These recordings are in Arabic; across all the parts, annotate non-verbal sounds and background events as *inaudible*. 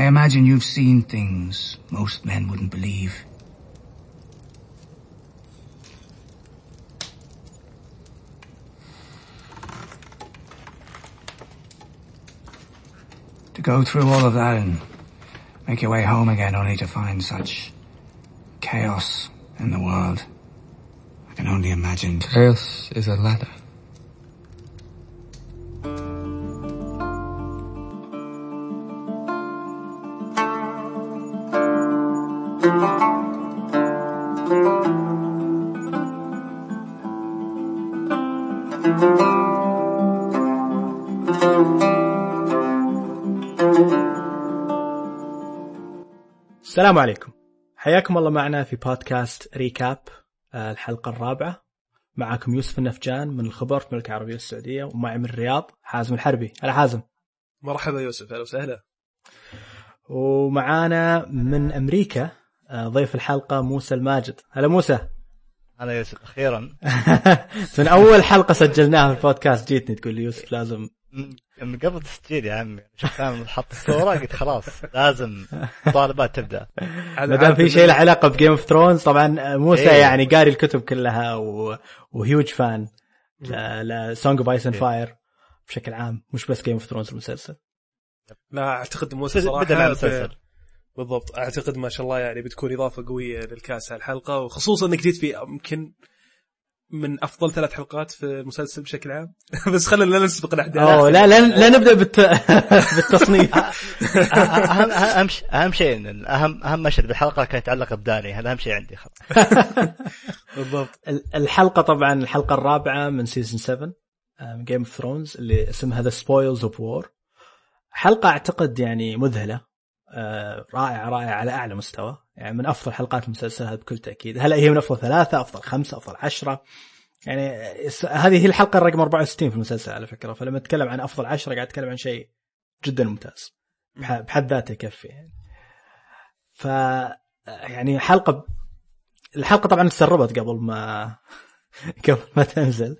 I imagine you've seen things most men wouldn't believe. To go through all of that and make your way home again only to find such chaos in the world. I can only imagine. Chaos is a ladder. السلام عليكم. حياكم الله معنا في بودكاست ريكاب آه، الحلقة الرابعة. معكم يوسف النفجان من الخبر في المملكة العربية السعودية ومعي من الرياض حازم الحربي. هلا حازم. مرحبا يوسف أهلا وسهلا. ومعانا من أمريكا آه، ضيف الحلقة موسى الماجد. هلا موسى. أنا يوسف أخيرا. *laughs* من أول حلقة سجلناها في البودكاست جيتني تقول لي يوسف لازم من قبل التسجيل يا عمي. شفت أنا حط الصورة قلت خلاص لازم طالبات تبدأ. ما دام في شيء له علاقة ب Game of Thrones طبعا موسى إيه. يعني قاري الكتب كلها و... و huge fan ل Song of Ice and. Fire بشكل عام مش بس Game of Thrones المسلسل. لا أعتقد موسى صراحة بدأ المسلسل. بالضبط. أعتقد ما شاء الله يعني بتكون إضافة قوية للكأس هالحلقة وخصوصا إنك جيت في يمكن من أفضل ثلاث حلقات في المسلسل بشكل عام. *laughs* بس خلينا لا نسبق الاحداث أوه لا لا لا نبدأ بالت... *laughs* بالتصنيف. *laughs* اهم أهم شيء أهم شيء إن اهم أهم مشهد بالحلقة كان يتعلق بداني. هذا أهم شيء عندي. خلاص. بالضبط. ال- الحلقة طبعا الحلقة الرابعة من season 7 من Game of Thrones اللي اسمها The Spoils of War حلقة أعتقد يعني مذهلة. آه، رائعه رائعه على أعلى مستوى. يعني من أفضل حلقات المسلسل هذا بكل تأكيد. هلا هي من أفضل ثلاثة أفضل خمسة أفضل عشرة. يعني هذه هي الحلقة الرقم 64 في المسلسل على فكرة. فلما أتكلم عن أفضل عشرة قاعد أتكلم عن شيء جدا ممتاز. بح- بحد ذاته يكفي يعني. ف يعني حلقة الحلقة طبعا تسربت قبل ما *laughs* قبل ما تنزل.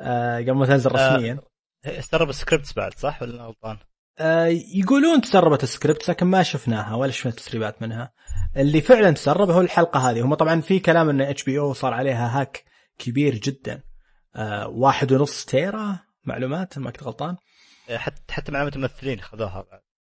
آه، قبل ما تنزل آه. رسميا. تسرب ال scripts بعد صح؟ ولا غلطان؟ آه، يقولون تسربت السكريبت لكن ما شفناها ولا شفنا تسريبات منها. اللي فعلا تسرب هو الحلقة هذه. هم طبعا في كلام إن HBO صار عليها hack كبير جدا. آه، واحد ونص تيرا معلومات ما كنت غلطان. حتى حتى معلومات الممثلين خذوها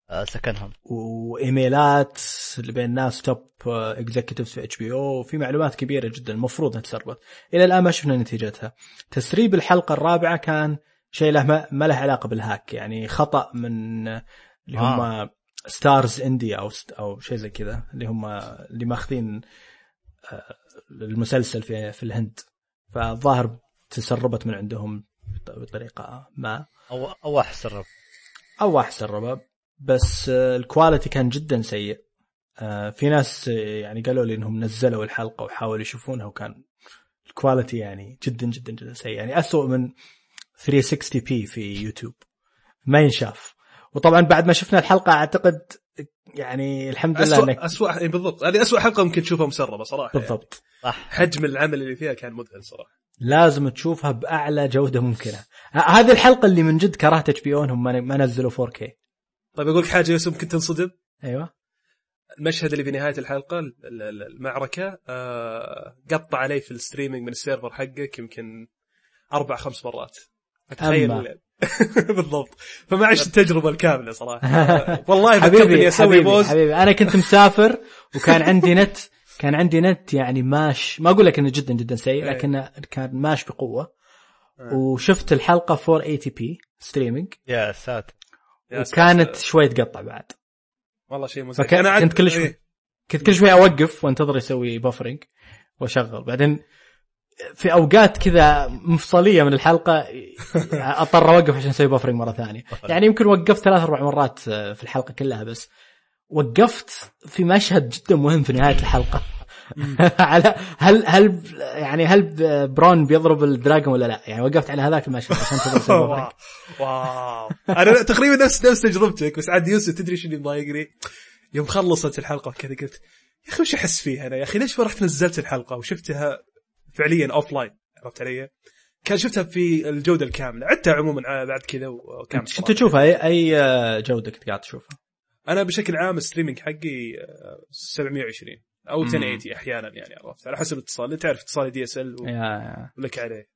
آه، سكنهم. وإيميلات اللي بين ناس top executives في HBO في معلومات كبيرة جدا المفروض إنها تسربت. إلى الآن ما شفنا نتيجتها. تسريب الحلقة الرابعة كان شيء له ما, ما له علاقة بال hack يعني خطأ من اللي هم آه. Star India أو أو شيء زي كذا اللي هم اللي ماخذين آه، المسلسل في في الهند. فالظاهر تسربت من عندهم بطريقة ما. أو أو سرب. أو سربه بس ال quality كان جدا سيء. آه، في ناس يعني قالوا لي إنهم نزلوا الحلقة وحاولوا يشوفونها وكان ال quality يعني جدا جدا جدا سيء. يعني اسوء من 360 p في يوتيوب. ما ينشاف. وطبعا بعد ما شفنا الحلقة أعتقد يعني الحمد لله انك اسوء بالضبط. هذه اسوء حلقة ممكن تشوفها مسربة صراحة يعني. بالضبط. صح. حجم العمل اللي فيها كان مذهل صراحة. لازم تشوفها بأعلى جودة ممكنة. هذه الحلقة اللي من جد كرهت HBO إنهم ما ما نزلوا 4K طيب أقول لك حاجة يوسف ممكن تنصدم؟ أيوه. المشهد اللي في نهاية الحلقة ال- ال- المعركة آه، قطع علي في ال streaming من السيرفر حقك يمكن أربع خمس مرات. أتخيل *laughs* بالضبط. فما عشت التجربة الكاملة صراحة. *laughs* والله فكرت حبيبي اني أسوي حبيبي, pause. حبيبي. أنا كنت مسافر وكان عندي نت كان عندي نت يعني ماش ما أقول لك إنه جدا جدا سيء إيه. لكنه كان ماش بقوة. آه. وشفت الحلقة 480p streaming يا ساتر. وكانت. شوي تقطع بعد. والله شيء مزعج. عاد- كنت كل شوي- إيه. كنت كل شوي أوقف وانتظر يسوي buffering وأشغل. بعدين في أوقات كذا مفصلية من الحلقة أضطر أوقف عشان أسوي بفرنج مرة ثانية. يعني يمكن وقفت ثلاث أربع مرات في الحلقة كلها بس وقفت في مشهد جدا مهم في نهاية الحلقة. *laughs* على هل هل يعني هل برون بيضرب الدراجون ولا لا؟ يعني وقفت على هذاك المشهد عشان تسوي *laughs* واو. أنا تقريبا نفس نفس تجربتك بس عاد يوسف تدري شو اللي مضايقني؟ يوم خلصت الحلقة كذا قلت يا أخي وش أحس فيها أنا؟ يا أخي ليش ما رحت نزلت الحلقة وشفتها فعليا offline عرفت علي؟ كان شفتها في الجودة الكاملة. عدتها عموما بعد كذا وكان كنت تشوفها؟ اي أي جودة كنت قاعد تشوفها؟ أنا بشكل عام ال streaming حقي آه، 720 أو 1080 أحيانا يعني عرفت؟ على حسب الاتصال. أنت تعرف اتصالي DSL ولك عليه.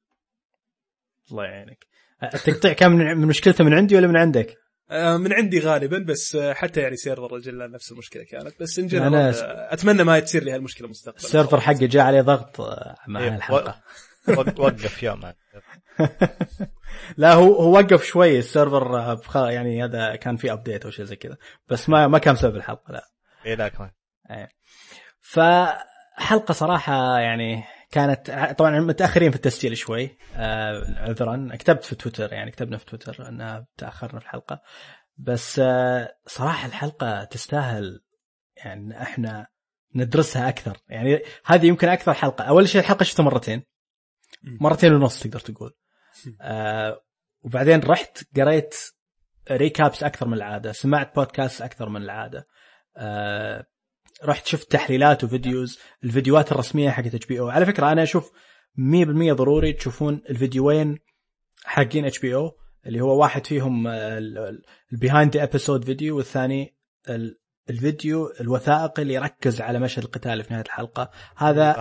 الله يعينك. التقطيع كان من مشكلته من عندي ولا من عندك؟ آه، من عندي غالبا بس آه، حتى يعني سيرفر الجلال نفس المشكلة كانت. بس in general س- آه، أتمنى ما تصير لي هالمشكلة مستقبلا. السيرفر حقي جاء عليه ضغط مع إيه، الحلقة. وق- وقف يوم. *laughs* لا هو هو وقف شوي السيرفر يعني هذا كان في update أو شيء زي كذا. بس ما ما كان بسبب الحلقة لا. اي لا كمان. فحلقة صراحة يعني كانت طبعا متأخرين في التسجيل شوي آه، عذرا. كتبت في تويتر يعني كتبنا في تويتر ان تأخرنا في الحلقة. بس آه، صراحة الحلقة تستاهل يعني إحنا ندرسها أكثر. يعني هذه يمكن أكثر حلقة. أول شيء الحلقة شفتها مرتين. مرتين ونص تقدر تقول. آه وبعدين رحت قريت recaps أكثر من العادة. سمعت بودكاست أكثر من العادة. آه رحت شفت تحليلات و videos الفيديوهات الرسمية حقت HBO على فكرة أنا أشوف 100% ضروري تشوفون الفيديوين حقين HBO اللي هو واحد فيهم ال behind episode فيديو والثاني ال- الفيديو الوثائقي اللي يركز على مشهد القتال في نهاية الحلقة. هذا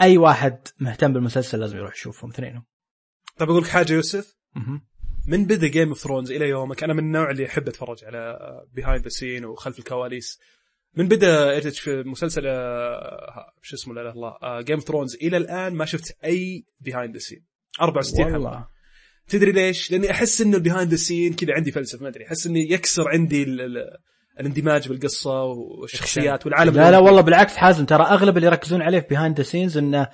أي واحد مهتم بالمسلسل لازم يروح يشوفهم اثنينهم. طيب أقول لك حاجة يوسف. من بدأ Game of Thrones إلى يومك أنا من النوع اللي يحب أتفرج على behind the scene وخلف الكواليس. من بدأ في مسلسل آه، شو اسمه لا إله الله Game of Thrones إلى الآن ما شفت أي behind the scene 64 حلقة. تدري ليش؟ لأني أحس إنه ال behind the scene كذا عندي فلسفة ما أدري أحس اني يكسر عندي ال- ال- الاندماج بالقصة والشخصيات والعالم لا لا والله بالعكس حازم ترى أغلب اللي يركزون عليه في behind the scenes إنه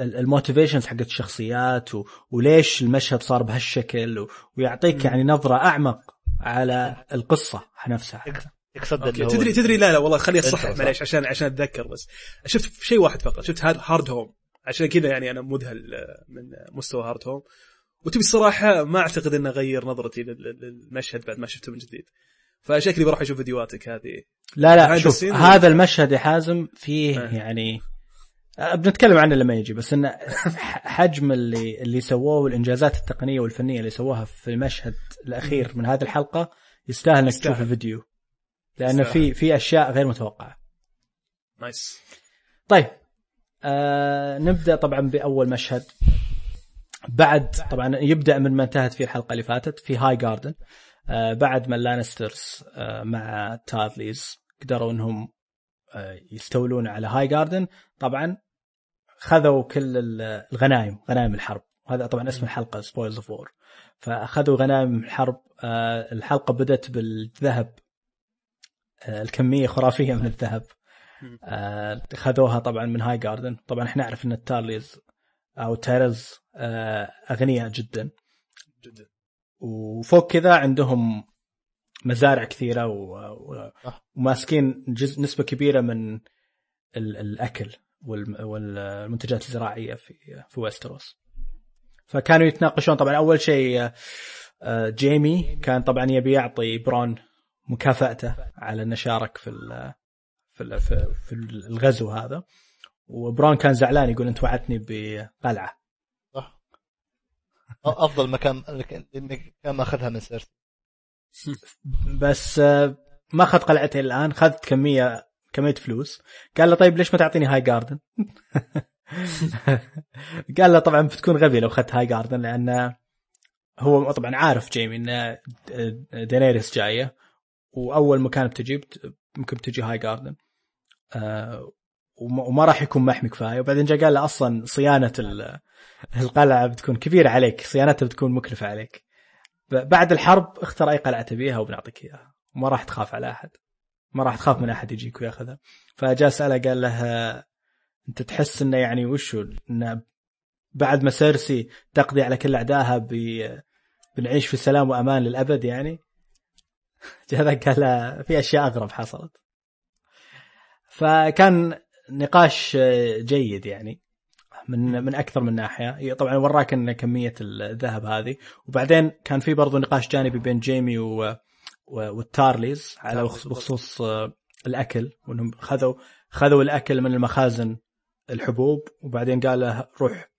ال motivations حقت الشخصيات و... وليش المشهد صار بهالشكل و... ويعطيك يعني نظرة أعمق على القصة نفسها. يقصد. اللي هو تدري تدري لا لا والله خليني أصحح. معليش عشان عشان أتذكر بس. شفت شيء واحد فقط. شفت Hard, Hardhome. عشان كذا يعني أنا مذهل آه، من مستوى Hardhome. وتبي الصراحة ما أعتقد انه غير نظرتي لل- لل- للمشهد بعد ما شفته من جديد. فشكلي بروح أشوف فيديوهاتك هذه. لا لا شوف هذا المشهد يا حازم فيه آه. يعني آه، بنتكلم عنه لما يجي بس انه حجم اللي اللي سووه والإنجازات التقنية والفنية اللي سووها في المشهد الأخير من هذه الحلقة يستاهل إنك. تشوف الفيديو. لأنه. في في أشياء غير متوقعة. nice. طيب آه نبدأ طبعا بأول مشهد. بعد طبعا يبدأ من ما انتهت فيه الحلقة اللي فاتت في Highgarden آه بعد ما ال Lannisters آه مع Tarlys قدروا إنهم آه يستولون على Highgarden طبعا خذوا كل ال- الغنائم غنائم الحرب. هذا طبعا اسم الحلقة Spoils of War فأخذوا غنائم الحرب آه الحلقة بدأت بالذهب الكمية خرافية من الذهب. آه، خذوها طبعا من هاي جاردن طبعا إحنا نعرف إن التارليز أو تايرز آه، أغنياء جدا. جدا. وفوق كذا عندهم مزارع كثيرة. وماسكين جزء نسبة كبيرة من ال... الأكل وال... والمنتجات الزراعية في في ويستروس. فكانوا يتناقشون. طبعا أول شيء آه، جيمي كان طبعا يبي يعطي برون مكافأته على انه شارك في ال... في ال... في الغزو هذا. وبرون كان زعلان يقول انت وعدتني بقلعة. صح. أفضل مكان انك كان ماخذها من سيرسي. بس آه، ما اخذ قلعته إلى الآن أخذت كميه كمية فلوس. قال له طيب ليش ما تعطيني Highgarden *laughs* قال له طبعا بتكون غبي لو أخذت Highgarden لأن هو طبعا عارف جيمي إن دينيريس جاية. وأول مكان بتجي بت- ممكن بتجي هاي جاردن آه، وما راح يكون محمي كفاية. وبعدين جاء قال له أصلا صيانة ال- القلعة بتكون كبيرة عليك. صيانتها بتكون مكلفة عليك. بعد الحرب اختر أي قلعة تبيها وبنعطيك إياها. وما راح تخاف على أحد. ما راح تخاف من أحد يجيك وياخذها. فجاء سأله قال له أنت تحس إنه يعني وشو؟ إنه بعد ما سيرسي تقضي على كل أعدائها بنعيش في سلام وأمان للأبد يعني؟ *laughs* جاء ذاك قال في أشياء أغرب حصلت. فكان نقاش جيد يعني من من أكثر من ناحية. طبعا وراك إن كمية الذهب هذه. وبعدين كان في برضو نقاش جانبي بين جيمي و وال Tarlys على بخص- بخصوص الأكل وإنهم خذوا خذوا الأكل من المخازن الحبوب وبعدين قال له روح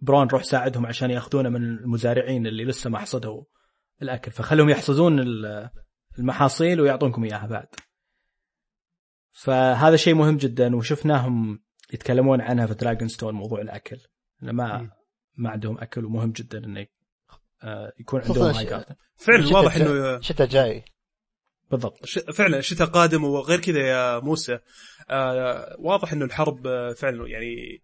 برون روح ساعدهم عشان يأخذونه من المزارعين اللي لسه ما حصدوا الأكل. فخلهم يحصدون المحاصيل ويعطونكم إياها بعد. فهذا شيء مهم جدا وشفناهم يتكلمون عنها في Dragonstone موضوع الأكل. ما. ما عندهم أكل ومهم جدا إنه آه، يكون عندهم Highgarden فعلا شتاء واضح انه شتاء جاي. بالضبط. ش- فعلا الشتاء قادم وغير كذا يا موسى. آه واضح إنه الحرب آه، فعلا يعني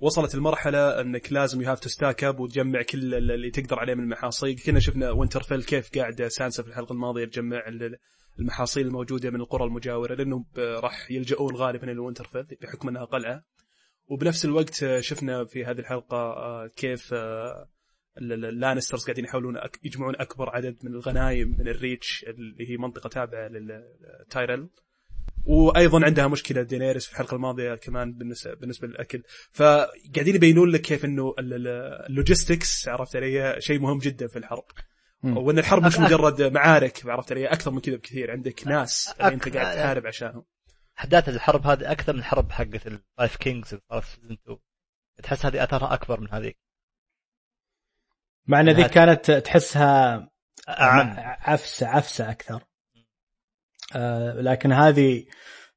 وصلت المرحلة أنك لازم you have to stock up وتجمع كل ال- اللي تقدر عليه من المحاصيل، كنا شفنا Winterfell كيف قاعدة سانسا في الحلقة الماضية تجمع ال- المحاصيل الموجودة من القرى المجاورة لأنه ب- راح يلجؤون غالبا إلى Winterfell بحكم أنها قلعة. وبنفس الوقت شفنا في هذه الحلقة آه، كيف آه، ال- ال- ال Lannisters قاعدين يحاولون يجمعون أكبر عدد من الغنايم من ال Reach اللي هي منطقة تابعة لل Tyrell. وأيضا عندها مشكلة دينيريس في الحلقة الماضية كمان بالنسبة بالنسبة للأكل. فقاعدين يبينون لك كيف إنه ال- ال- ال logistics عرفت علي شيء مهم جدا في الحرب. وإن الحرب مش مجرد معارك عرفت علي أكثر من كذا بكثير. عندك ناس اللي انت قاعد تحارب عشانهم. أحداث الحرب هذه أكثر من الحرب حقت ال Five Kings اللي صارت في season 2 تحس هذه أثرها أكبر من هذيك. مع إن ذيك هات- كانت تحسها عفسه عفسة أكثر. لكن هذه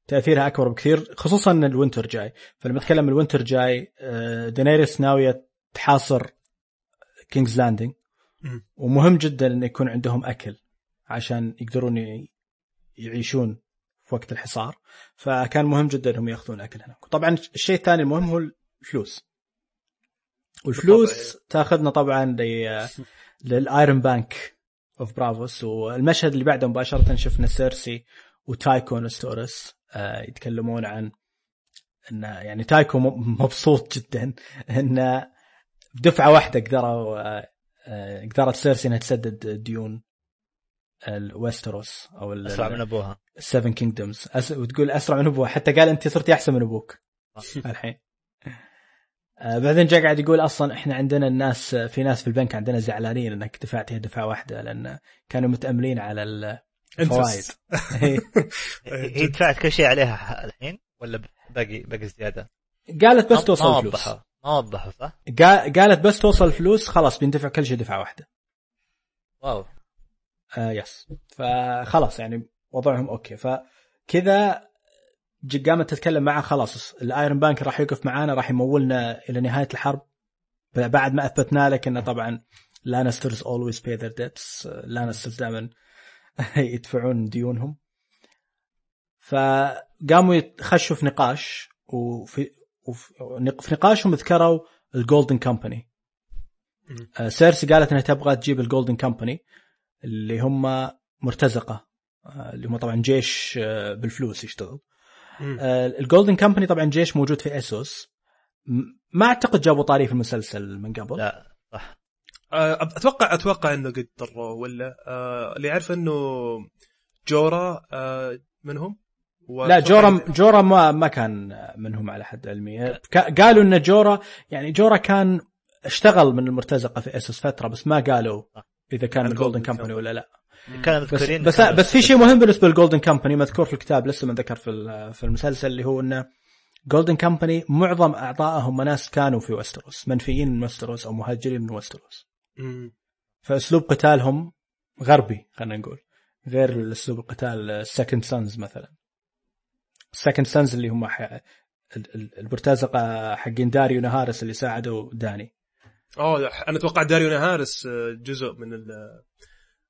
تأثيرها أكبر بكثير خصوصا إن ال winter جاي. فلما نتكلم ال winter جاي آه دينيريس ناوية تحاصر King's Landing. ومهم جدا انه يكون عندهم أكل عشان يقدرون يعيشون في وقت الحصار. فكان مهم جدا إنهم يأخذون أكل هناك. طبعا الشيء الثاني المهم هو الفلوس. والفلوس تأخذنا طبعا لل Iron Bank of Braavos والمشهد اللي بعده مباشرة شفنا سيرسي وتايكو نستوريس آه، يتكلمون عن إن يعني تايكو م- مبسوط جدا إن بدفعة واحدة قدروا آه، قدرت سيرسي إنها تسدد ديون الويستروس أو أسرع من أبوها. ال Seven Kingdoms. وتقول أسرع من ابوه حتى قال أنت صرتي أحسن من أبوك. الحين. آه بعدين جاء قاعد يقول أصلا إحنا عندنا الناس في ناس في البنك عندنا زعلانين إنك دفعت هي دفعة واحدة لأن كانوا متأملين على الفوائد. *laughs* هي دفعت كل شيء عليها الحين ولا باقي باقي زيادة؟ قالت بس توصل ما الفلوس. وضحوا ما وضحوا صح؟ قا- قالت بس توصل الفلوس خلاص بيندفع كل شيء دفعة واحدة. wow. آه yes. فخلاص يعني وضعهم okay. فكذا قامت تتكلم معه خلاص ال Iron Bank راح يوقف معانا راح يمولنا إلى نهاية الحرب. بعد ما أثبتنا لك انه طبعا Lannisters always pay their debts Lannisters دائما *laughs* يدفعون ديونهم. فقاموا يخشوا في نقاش وفي وفي في نقاشهم ذكروا الجولدن كومباني. سيرسي قالت إنها تبغى تجيب ال Golden Company اللي هم مرتزقة آه، اللي هم طبعا جيش آه، بالفلوس يشتغل. ال Golden Company طبعا جيش موجود في اسوس ما أعتقد جابوا طاري في المسلسل من قبل. لا صح. آه، أتوقع أتوقع إنه قد ذكروه ولا آه، اللي عارف إنه جورا آه، منهم؟ لا جورا جورا ما ما كان منهم على حد علمي. قالوا إن جورا يعني جورا كان اشتغل من المرتزقة في اسوس فترة بس ما قالوا إذا كان من جولدن كومباني Company. ولا لا. كانوا بس مذكورين بس, كانوا- بس في شيء مهم بالنسبة لل Golden Company مذكور في الكتاب لسه ما ذكر في ال- في المسلسل اللي هو إنه Golden Company معظم أعضائهم ناس كانوا في وستروس منفيين من وستروس أو مهاجرين من وستروس. فأسلوب قتالهم غربي خلينا نقول غير أسلوب القتال ال Second Sons مثلا. ال Second Sons اللي هم ح... ال- ال- المرتزقه حقين داريو نهارس اللي ساعدوا داني. أوه أنا أتوقع داريو نهارس جزء من ال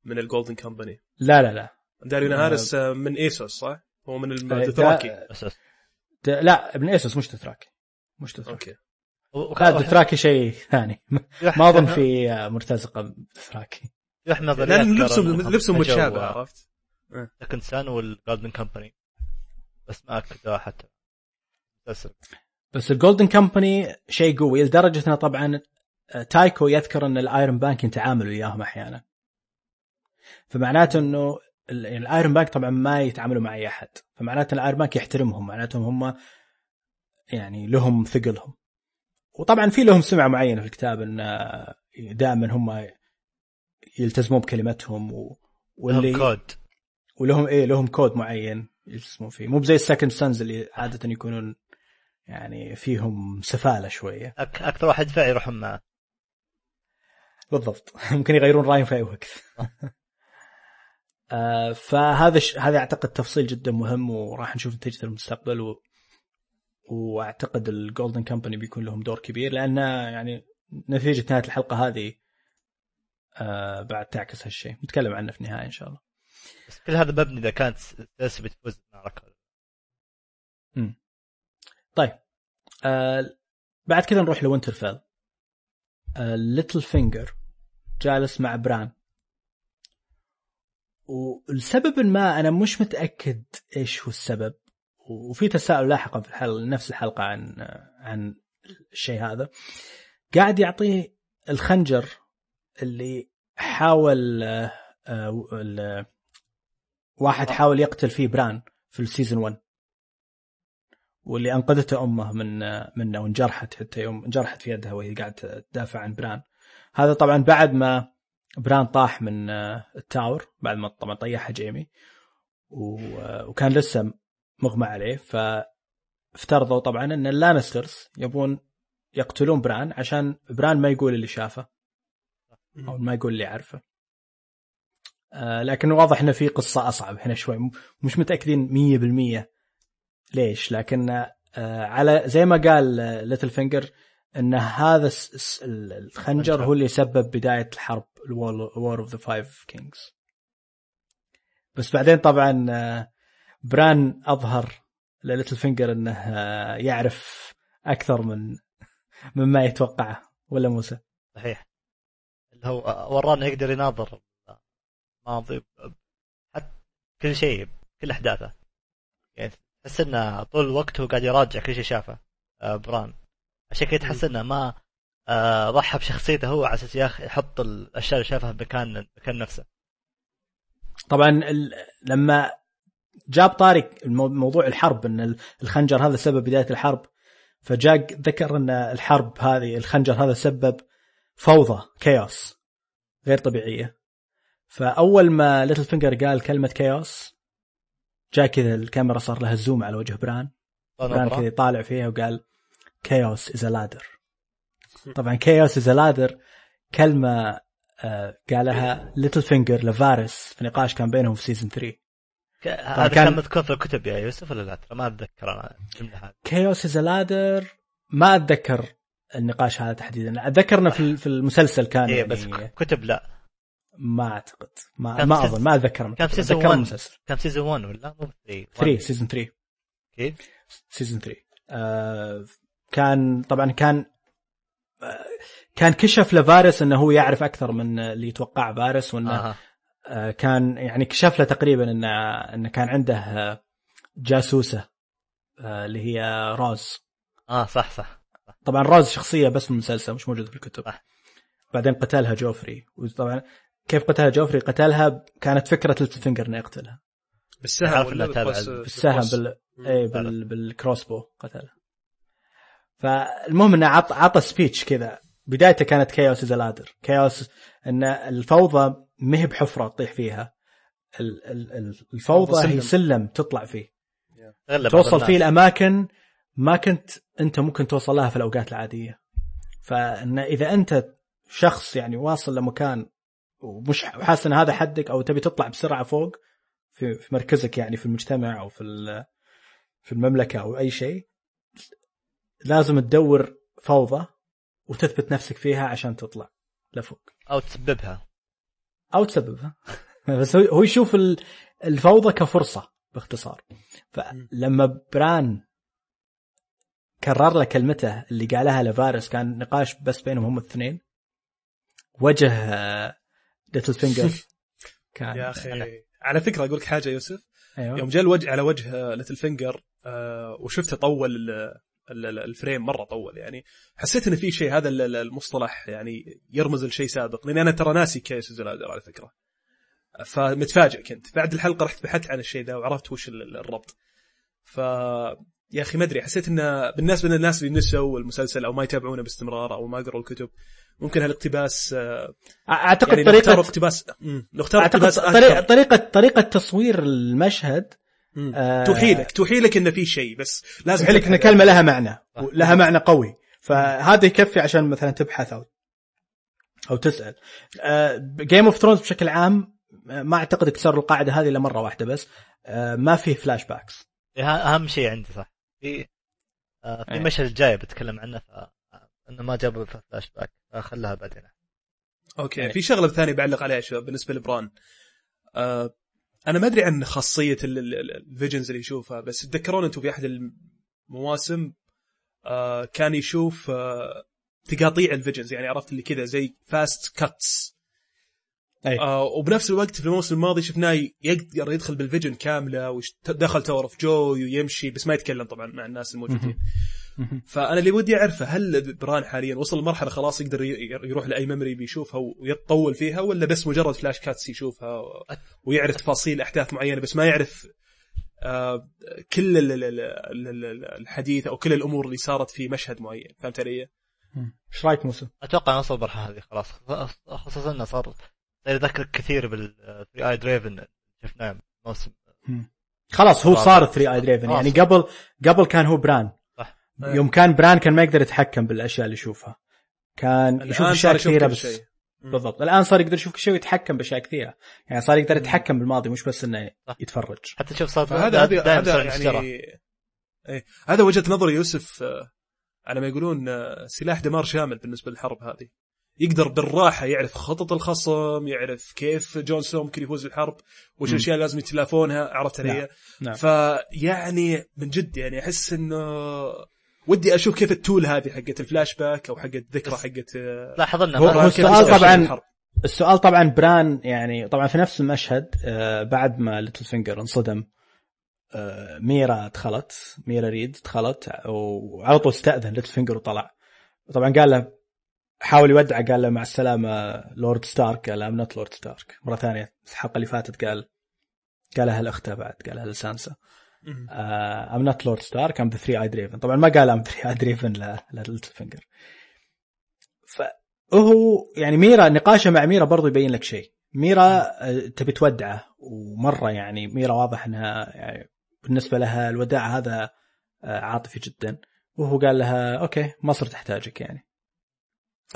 من ال Golden Company لا لا لا. داريو نهارس آه، من ايسوس صح؟ هو من دا- الدوثراكي أساس. د- لا ابن ايسوس مش دثراكي مش دثراكي أوكي. لا دثراكي شيء ثاني. ما أظن في مرتزقة دثراكي يح نظريات لأن لبسهم لبسهم متشابه عرفت؟ Second Sons وال Golden Company بس ما اكدوها حتى. بس. بس ال Golden Company شيء قوي لدرجة إنه طبعا آه، تايكو يذكر إن ال Iron Bank يتعاملوا وياهم أحيانا. فمعناته إنه ال- ال Iron Bank طبعا ما يتعاملوا مع أي أحد. فمعناته ال Iron Bank يحترمهم. معناتهم هم يعني لهم ثقلهم. وطبعا في لهم سمعه معينه في الكتاب إن دائما هم يلتزمون بكلمتهم و... واللي لهم كود ولهم إيه لهم كود معين يلتزمون فيه. مو بزي ال Second Sons اللي عاده يكونون يعني فيهم سفالة شوية. أك... أكثر واحد يدفع يروحون معه بالضبط. *laughs* ممكن يغيرون رأيهم في أي وقت. *laughs* فهذا ش... هذا أعتقد تفصيل جدا مهم وراح نشوف نتيجة في المستقبل و... وأعتقد ال Golden Company بيكون لهم دور كبير لأن يعني نتيجة نهاية الحلقة هذه آه بعد تعكس هالشيء. نتكلم عنه في النهاية إن شاء الله. بس كل هذا مبني إذا كانت سيرسي بتفوز بالمعركه طيب. آه بعد كذا نروح لوينترفيل آه ليتل فينجر جالس مع بران. ولسبب ما أنا مش متأكد إيش هو السبب. وفي تساؤل لاحقا في الحلقة نفس الحلقة عن عن الشيء هذا. قاعد يعطيه الخنجر اللي حاول واحد حاول يقتل فيه بران في ال season 1 واللي أنقذته أمه من منه وانجرحت حتى يوم انجرحت في يدها وهي قاعدة تدافع عن بران. هذا طبعا بعد ما بران طاح من ال tower بعد ما طبعا طيحه جيمي وكان لسه مغمى عليه فافترضوا طبعا إن اللانسترز يبون يقتلون بران عشان بران ما يقول اللي شافه أو ما يقول اللي عارفه آه لكن واضح إنه في قصة أصعب هنا شوي. مش متأكدين 100% ليش لكن آه على زي ما قال ليتل فينجر إن هذا الخنجر هو اللي سبب بداية الحرب ال War of the Five Kings بس بعدين طبعا آه، بران أظهر لليتل فينجر إنه آه، يعرف أكثر من *laughs* مما يتوقعه ولا مو صح؟ صحيح. اللي هو بران يقدر يناظر. ماضي حتى كل شيء كل أحداثه. يعني تحس إنه طول الوقت هو قاعد يراجع كل شيء شافه آه، بران. عشان كذا تحس إنه ما آه، ضحى بشخصيته هو على أساس يحط الأشياء اللي شافها بمكان مكان نفسه. طبعا لما جاب طاري موضوع الحرب إن الخنجر هذا سبب بداية الحرب فجاء ذكر إن الحرب هذه الخنجر هذا سبب فوضى chaos غير طبيعية. فأول ما ليتل فينجر قال كلمة chaos جاء كذا الكاميرا صار لها zoom على وجه بران. بران كذا يطالع فيها وقال chaos is a ladder طبعا chaos is a ladder كلمة آه قالها ليتل فينجر لفارس في نقاش كان بينهم في season 3 هذا كان مذكور في الكتب يا يوسف ولا لا؟ ما أتذكر أنا الجملة هذه. chaos is a ladder ما أتذكر النقاش هذا تحديدا. أتذكر في في المسلسل كان إيه بس يعني كتب لا. ما أعتقد. ما ما أظن. ما أتذكر. كان season 1 المسلسل. كان season 1 ولا مو 3 3 season 3 كيف؟ season 3 آه كان طبعا كان آه كان كشف لفارس إنه هو يعرف أكثر من اللي يتوقع فارس وإنه آه. آه كان يعني كشف له تقريبا إنه إنه كان عنده آه، جاسوسة آه اللي هي روز آه صح صح. طبعا روز شخصية بس في المسلسل مش موجودة في الكتب. صح. بعدين قتلها جوفري. وطبعا كيف قتلها جوفري؟ قتلها كانت فكرة فينجر إنه يقتلها. بالسهم ولا بالسهم بال... اي بال... بال crossbow قتلها. فالمهم إنه عط عطى speech كذا. بدايته كانت chaos is a ladder chaos إن الفوضى ما هي بحفرة تطيح فيها. الفوضى هي سلم تطلع فيه. توصل فيه الأماكن ما كنت أنت ممكن توصل لها في الأوقات العادية. فإن إذا أنت شخص يعني واصل لمكان ومش حاسس إن هذا حدك أو تبي تطلع بسرعة فوق في, في مركزك يعني في المجتمع أو في في المملكة أو أي شيء لازم تدور فوضى وتثبت نفسك فيها عشان تطلع لفوق. أو تسببها. أو تسببها. *laughs* بس هو يشوف الفوضى كفرصة باختصار. فلما بران كرر له كلمته اللي قالها لفارس كان نقاش بس بينهم هم الاثنين وجه ليتل فينجر *laughs* كان يا أخي. على فكرة أقول لك حاجة يوسف. أيوة. يوم جاء الوجه على وجه Littlefinger آه وشفته طول ال frame مرة طول يعني. حسيت إن في شيء هذا المصطلح يعني يرمز لشيء سابق لأني أنا ترى ناسي chaos is a ladder على فكرة. فمتفاجئ كنت. بعد الحلقة رحت بحثت عن الشيء ذا وعرفت وش الربط. ف يا أخي ما أدري حسيت انه بالنسبة للناس اللي نسوا المسلسل أو ما يتابعونه باستمرار أو ما قروا الكتب ممكن هالاقتباس آه، أعتقد يعني طريقة اقتباس نختار اقتباس طريقه طريقه طريقة تصوير المشهد آه توحي لك توحي لك انه في شيء بس لازم توحي لك إن كلمة لها معنى لها معنى قوي. فهذا يكفي عشان مثلا تبحث أو أو تسأل. Game of Thrones بشكل عام ما أعتقد كسروا القاعدة هذه إلا مرة واحدة بس آه، ما فيه flashbacks إيه، ه- أهم شيء عندي صح. في آه، في إيه. مشهد جاي بتكلم عنه إنه ما جابوا فلاش باك خلها بعدين. okay يعني- في شغلة ثانية بعلق عليها شباب بالنسبة لبران. آه أنا ما أدري عن خاصية ال- ال- ال- ال visions اللي يشوفها بس تذكرون أنتم في أحد المواسم آه كان يشوف آه تقاطيع ال visions يعني عرفت اللي كذا زي fast cuts أي. آه وبنفس الوقت في الموسم الماضي شفناه يقدر يدخل بال vision كاملة ودخل Tower of Joy ويمشي بس ما يتكلم طبعا مع الناس الموجودين. فأنا اللي ودي أعرفه هل بران حاليا وصل لمرحلة خلاص يقدر يروح لأي memory بيشوفها ويتطول فيها ولا بس مجرد flash cuts يشوفها ويعرف تفاصيل أحداث معينة بس ما يعرف آه، كل ال- ال- ال- ال- ال- الحديث أو كل الأمور اللي صارت في مشهد معين فهمت علي؟ إيش رأيك موسى؟ أتوقع نوصل المرحله هذه خلاص خصوصا إنه صار صار يذكرك كثير بال 3 eyed raven شفناه موسم خلاص هو. صار 3 eyed raven يعني. قبل قبل كان هو بران. يوم كان بران كان ما يقدر يتحكم بالأشياء اللي يشوفها كان يشوف أشياء كثيرة بس شيء. بالضبط الآن صار يقدر يشوف كل شيء ويتحكم بأشياء كثيرة يعني صار يقدر يتحكم بالماضي مش بس إنه. يتفرج حتى تشوف صار هذا هذا. يعني إيه هذا وجهة نظر يوسف آه، على ما يقولون آه، سلاح دمار شامل بالنسبة للحرب هذه يقدر بالراحة يعرف خطط الخصم يعرف كيف جون سنو ممكن يفوز بالحرب وش. الأشياء اللي لازم يتلافونها عرفت علي؟ نعم. نعم. فيعني من جد يعني أحس إنه ودي أشوف كيف ال tool هذه حقت الفلاش باك أو حقت ذكرى حقت آه، هو- هو كيف السؤال طبعاً-. السؤال طبعا بران يعني طبعا في نفس المشهد آه، بعد ما Littlefinger انصدم آه، ميرا دخلت ميرا ريد دخلت وعلى طول استأذن Littlefinger وطلع طبعا قال له حاول يودعه قال له مع السلامة Lord Stark قال I'm not Lord Stark مرة ثانية الحلقة اللي فاتت قال قالها لاخته بعد قالها لسانسا. I'm not Lord Stark I'm the three eyed raven طبعا ما قال I'm three eyed raven ل Littlefinger فهو يعني ميرا نقاشه مع ميرا برضو يبين لك شيء. ميرا آه، تبي تودعه. ومرة يعني ميرا واضح إنها يعني بالنسبة لها الوداع هذا آه، عاطفي جدا. وهو قال لها okay مصر تحتاجك يعني.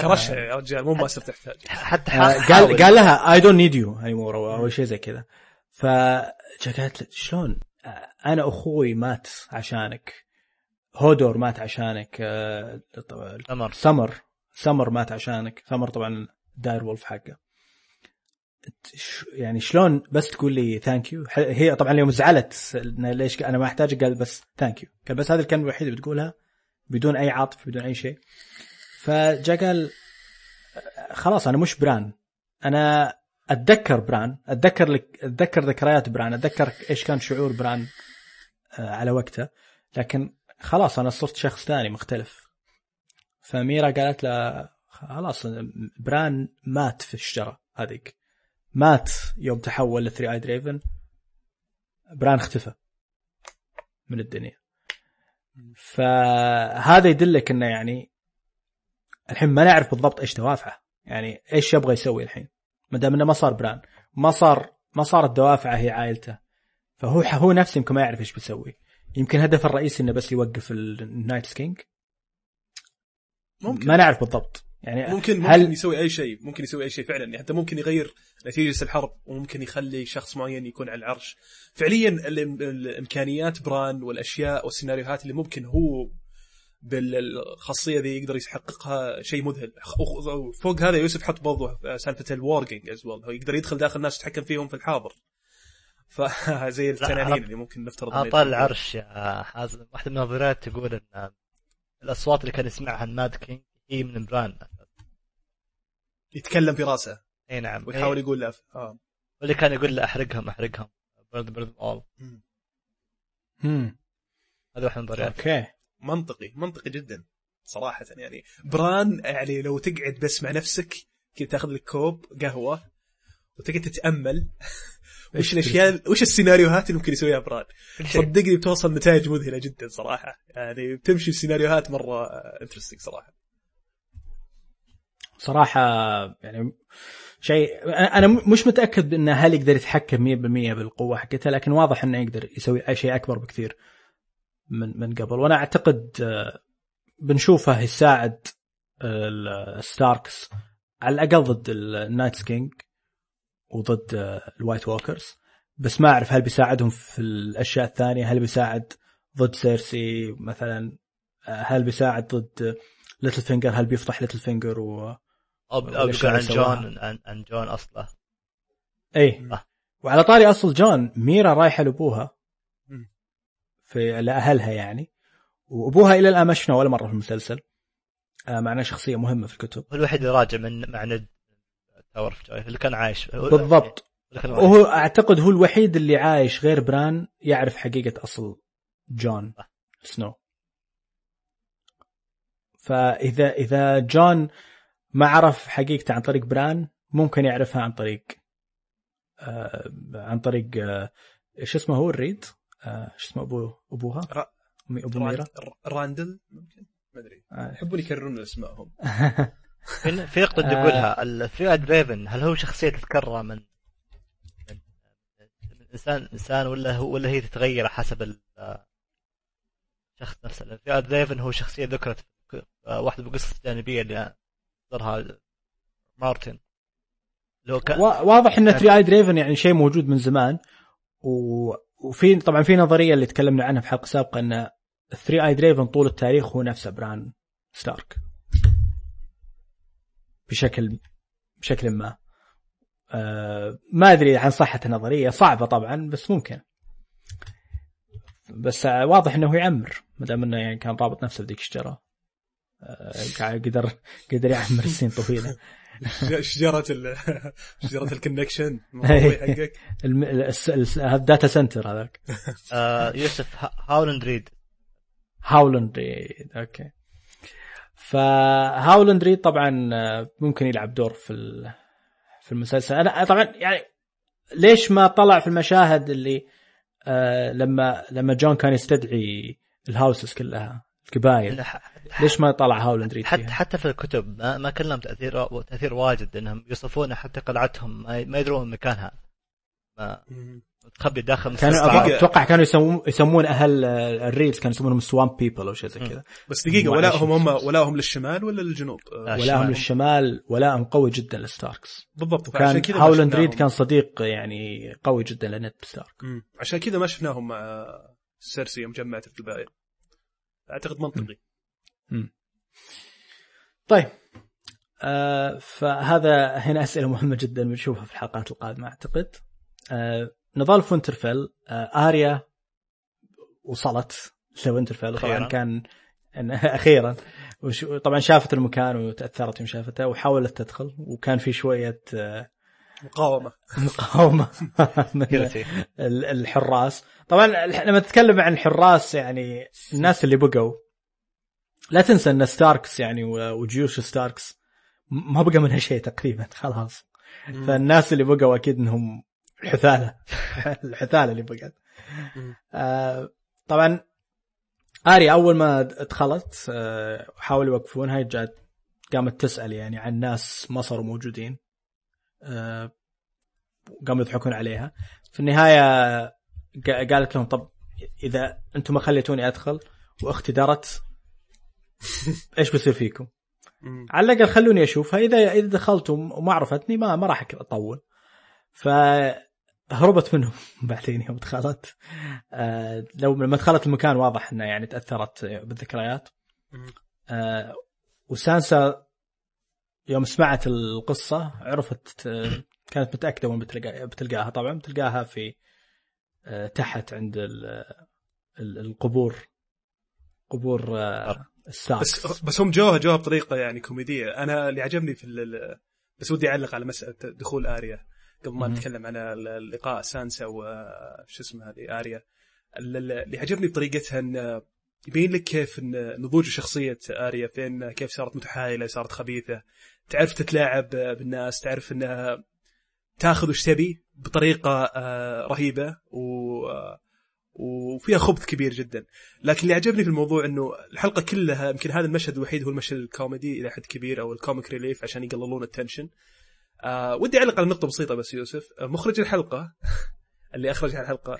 كرشها يا رجال مو ما صرت تحتاج حتى آه، قال. قال لها I don't need you anymore أو شيء زي كذا. فجا قالت له شلون؟ آه، أنا أخوي مات عشانك. هودور مات عشانك آه، تمر سمر. سمر. مات عشانك. سمر طبعا direwolf حقه. يعني شلون بس تقول لي thank you هي طبعا اليوم زعلت ليش أنا ما أحتاجك؟ قال بس thank you قال بس هذه الكلمة الوحيده بتقولها بدون أي عاطفه بدون أي شيء. فجاء قال خلاص أنا مش بران. أنا أتذكر بران أتذكر لك أتذكر ذكريات بران أتذكر إيش كان شعور بران آه، على وقته. لكن خلاص أنا صرت شخص ثاني مختلف. فميرا قالت له خلاص بران مات في الشجرة هذيك. مات يوم تحول ل three eyed raven بران اختفى من الدنيا. فهذا يدلك إنه يعني الحين ما نعرف بالضبط إيش دوافعه يعني إيش يبغى يسوي الحين. ما دام إنه ما صار بران ما صار ما صارت دوافعه هي عائلته. فهو هو نفسه يمكن ما يعرف إيش بيسوي. يمكن هدفه الرئيسي إنه بس يوقف ال Night King ممكن. ما نعرف بالضبط. يعني ممكن ممكن هل يسوي أي شيء. ممكن يسوي أي شيء فعلا. يعني حتى ممكن يغير نتيجة الحرب. وممكن يخلي شخص معين يكون على العرش. فعليا الإمكانيات بران والأشياء والسيناريوهات اللي ممكن هو بالخاصيه ذي يقدر يحققها شيء مذهل. فوق هذا يوسف حط برضو سالفة ال warging as well هو يقدر يدخل داخل الناس يتحكم فيهم في الحاضر. *laughs* فزي التنانين اللي ممكن نفترض اعطى فيها. العرش يا حازم واحدة من النظريات تقول إن الأصوات اللي كان يسمعها ال Mad King هي من بران يتكلم في راسه. إي نعم. ويحاول إيه. يقول له آه. واللي كان يقول له أحرقهم أحرقهم. burn them all. هذا واحد من النظريات أوكي. منطقي منطقي جدا صراحة يعني. بران يعني لو تقعد بس مع نفسك كذا تاخذ لك كوب قهوة وتقعد تتأمل. *laughs* وش الأشياء وش السيناريوهات اللي ممكن يسويها بران؟ صدقني بتوصل نتائج مذهلة جدا صراحة. يعني بتمشي السيناريوهات مرة interesting صراحة. صراحة يعني شيء أنا مش متأكد انه هل يقدر يتحكم 100% بالقوة حقتها لكن واضح إنه يقدر يسوي أي شيء أكبر بكثير. من من قبل. وأنا أعتقد آه، بنشوفه يساعد آه، الستاركس. على الأقل ضد ال Night King وضد آه، ال White Walkers. بس ما أعرف هل بيساعدهم في الأشياء الثانية. هل بيساعد ضد سيرسي مثلا؟ هل بيساعد ضد ليتل فينجر؟ هل بيفضح ليتل فينجر و عن. جون عن, عن جون أصله. آه. وعلى طاري أصل جون ميرا رايحة لأبوها. في لأهلها يعني. وأبوها إلى الآن ما شفناه ولا مرة في المسلسل. آه، مع انه شخصية مهمة في الكتب. هو الوحيد اللي راجع من مع ند tower اللي كان عايش. بالضبط. وهو أعتقد هو الوحيد اللي عايش غير بران يعرف حقيقة أصل جون سنو. فاذا إذا جون ما عرف حقيقته عن طريق بران ممكن يعرفها عن طريق آه عن طريق آه إيش اسمه هو الريد؟ آه إيش اسمه ابو أبوها؟ را- أمي- أبو ميرا. راند- راندل ممكن؟ ما أدري. آه. يحبون يكررون أسمائهم. *laughs* في في نقطة بدي آه. أقولها ال Three-Eyed Raven هل هو شخصية تتكرر من إنسان إنسان ولا هو ولا هي تتغير حسب ال الشخص نفسه؟ Three-Eyed Raven هو شخصية ذكرت آه، واحدة من القصص الجانبية اللي ذكرها مارتن. هو كان وا- واضح إن Three-Eyed Raven يعني شيء موجود من زمان و... وفي طبعا في نظرية اللي تكلمنا عنها في حلقة سابقة إن Three-Eyed Raven طول التاريخ هو نفسه بران ستارك. بشكل بشكل ما. آه ما أدري عن صحة النظرية. صعبة طبعا بس ممكن. بس واضح إنه يعمر ما دام إنه يعني كان رابط نفسه بذيك الشجرة. قاعد- قدر قدر يعمر السنين طويلة. شجره ال... *laughs* شجره ال connection حقك. الم... الس... الس... هذا data center هذاك. آه يوسف ها- هاولاند ريد. هاولاند ريد أوكي. فهاولاند ريد طبعا آه، ممكن يلعب دور في في المسلسل. أنا طبعا يعني ليش ما طلع في المشاهد اللي آه لما لما جون كان يستدعي ال houses كلها؟ القبائل ليش ما طلع هاولاند ريد حتى فيها؟ حتى في الكتب ما, ما كان لهم تاثير تأثير واجد إنهم يوصفون حتى قلعتهم ما ما يدرون مكانها ما تخبي داخل كانوا. أتوقع كانوا يسمون يسمون أهل آه، الريدز كانوا يسمونهم swamp people أو شيء زي كذا بس دقيقة ولاهم هم ولاهم للشمال ولا للجنوب؟ لا. ولاهم. للشمال ولاهم قوي جدا للستاركس بالضبط ما هاولاند. ريد كان صديق يعني قوي جدا لنيد ستارك. عشان كذا ما شفناهم مع سيرسي يوم جمعت القبائل أعتقد منطقي. طيب آه فهذا هنا أسئلة مهمة جدا بنشوفها في الحلقات القادمة أعتقد. آه نظل في وينترفيل آه آريا وصلت لوينترفيل طبعا. كان *laughs* أخيرا. وش- طبعا شافت المكان وتأثرت يوم شافته وحاولت تدخل وكان في شوية آه مقاومة. مقاومة. *laughs* الحراس. طبعا لما تتكلم عن الحراس يعني الناس اللي بقوا لا تنسى إن ستاركس يعني وجيوش ستاركس ما بقى منها شيء تقريبا *laughs* خلاص. فالناس اللي بقوا أكيد إنهم الحثالة. *laughs* الحثالة اللي بقت. آه طبعا آري أول ما دخلت آه حاولوا يوقفونها جات قامت تسأل يعني عن ناس ما صاروا موجودين. قاموا يضحكون عليها. في النهاية قا- قالت لهم طب إذا أنتم ما خليتوني أدخل وأختي درت *laughs* إيش بيصير فيكم؟ على الأقل خلوني أشوفها. إذا إذا دخلت وم- وما عرفتني ما ما راح أطول. فهربت منهم. *laughs* بعدين يوم دخلت آه لو لما دخلت المكان واضح إنها يعني تأثرت بالذكريات. آه وسانسا يوم سمعت القصة عرفت آه، كانت متأكدة وين بتلقاها. طبعا بتلقاها في آه تحت عند ال- ال- القبور. قبور آه الساركس بس بس هم جوها جوها بطريقة يعني كوميدية. أنا اللي عجبني في بس ودي أعلق على مسألة دخول آريا. قبل ما. نتكلم عن ال- لقاء سانسا وش اسمها هذه آريا. ال- ال- اللي عجبني بطريقتها إن يبين لك كيف نضوج شخصية آريا فين كيف صارت متحايلة صارت خبيثة. تعرف تتلاعب بالناس تعرف انها تاخذ وش تبي بطريقة آه، رهيبة و آه، وفيها خبث كبير جدا. لكن اللي عجبني في الموضوع إنه الحلقة كلها يمكن هذا المشهد الوحيد هو المشهد الكوميدي إلى حد كبير أو ال comic relief عشان يقللون ال tension. آه ودي أعلق على نقطة بسيطة بس يوسف. آه، مخرج الحلقة *laughs* اللي أخرج الحلقة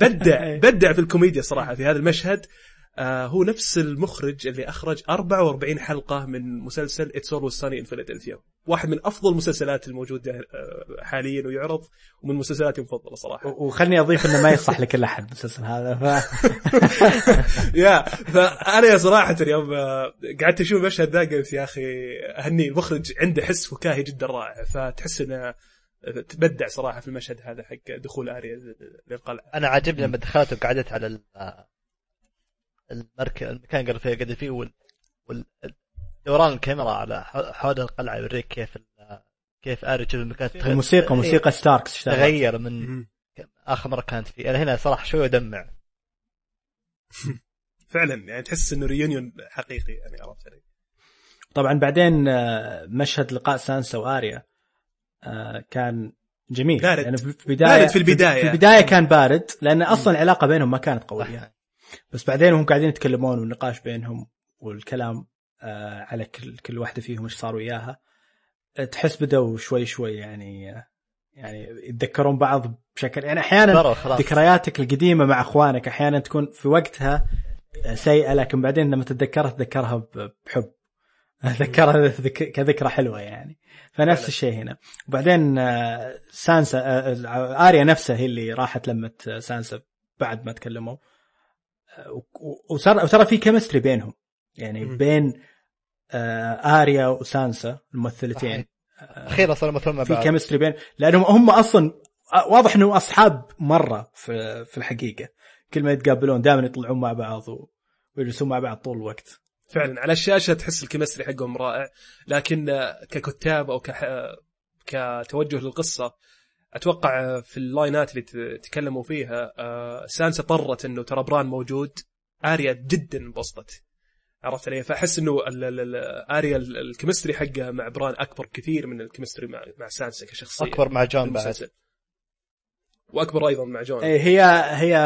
بدع *laughs* بدع في الكوميديا صراحة في هذا المشهد. آه هو نفس المخرج اللي أخرج 44 حلقة من مسلسل It's Always Sunny in Philadelphia واحد من أفضل المسلسلات الموجودة آه، حاليا ويعرض ومن مسلسلاتي المفضلة صراحة. وخلني أضيف إنه ما يصح لكل أحد المسلسل هذا ف... *laughs* يا فأنا يا صراحة يوم آه، قعدت أشوف المشهد ذا قلت يا أخي أهني المخرج عنده حس فكاهي جدا رائع فتحس إنه تبدع صراحة في المشهد هذا حق دخول آريا للقلعة. أنا عاجبني لما دخلت وقعدت على ال- المركز المكان اللي فيه قاعد فيه وال... وال... دوران الكاميرا على حول القلعة يوريك كيف ال... كيف آري تشوف المكان. تغ- الموسيقى موسيقى ستاركس اشتغلت. تغير من آخر مرة كانت فيه. أنا هنا صراحة شوي أدمع. *laughs* فعلا يعني تحس إنه reunion حقيقي يعني عرفت علي. طبعا بعدين آه، مشهد لقاء سانسا وآريا آه، كان جميل. بارد. يعني في البدايه بارد في البداية. في البداية كان بارد لأن أصلا العلاقة بينهم ما كانت قوية. بس بعدين هم قاعدين يتكلمون والنقاش بينهم والكلام آه، على كل كل واحدة فيهم إيش صار وياها. آه، تحس بدوا شوي شوي يعني آه، يعني يتذكرون بعض بشكل يعني أحيانا ذكرياتك القديمة مع أخوانك أحيانا تكون في وقتها سيئة لكن بعدين لما تتذكرها تتذكرها بحب. *laughs* تذكرها ذك- كذكرى حلوة يعني. فنفس. الشيء هنا. وبعدين سانسا آريا نفسها هي اللي راحت لمت سانسا بعد ما تكلموا. وصار وترى في chemistry بينهم. يعني مم. بين آه، آريا وسانسا الممثلتين. أخيرا صاروا يمثلون مع في chemistry بين لأنهم هم أصلا واضح انهم أصحاب مرة في في الحقيقة. كل ما يتقابلون دائما يطلعون مع بعض ويجلسون مع بعض طول الوقت. فعلا على الشاشة تحس ال chemistry حقهم رائع. لكن ككتاب أو كح... كتوجه للقصة أتوقع في اللاينات اللي تكلموا فيها آه، سانسا طرت إنه ترى بران موجود آريا جدا انبسطت. عرفت علي؟ فأحس إنه ال- ال- ال- آريا ال- ال chemistry حقها مع بران أكبر كثير من ال chemistry مع مع سانسا كشخصية. أكبر مع في جون بعد. وأكبر أيضا مع جون. إيه، هي هي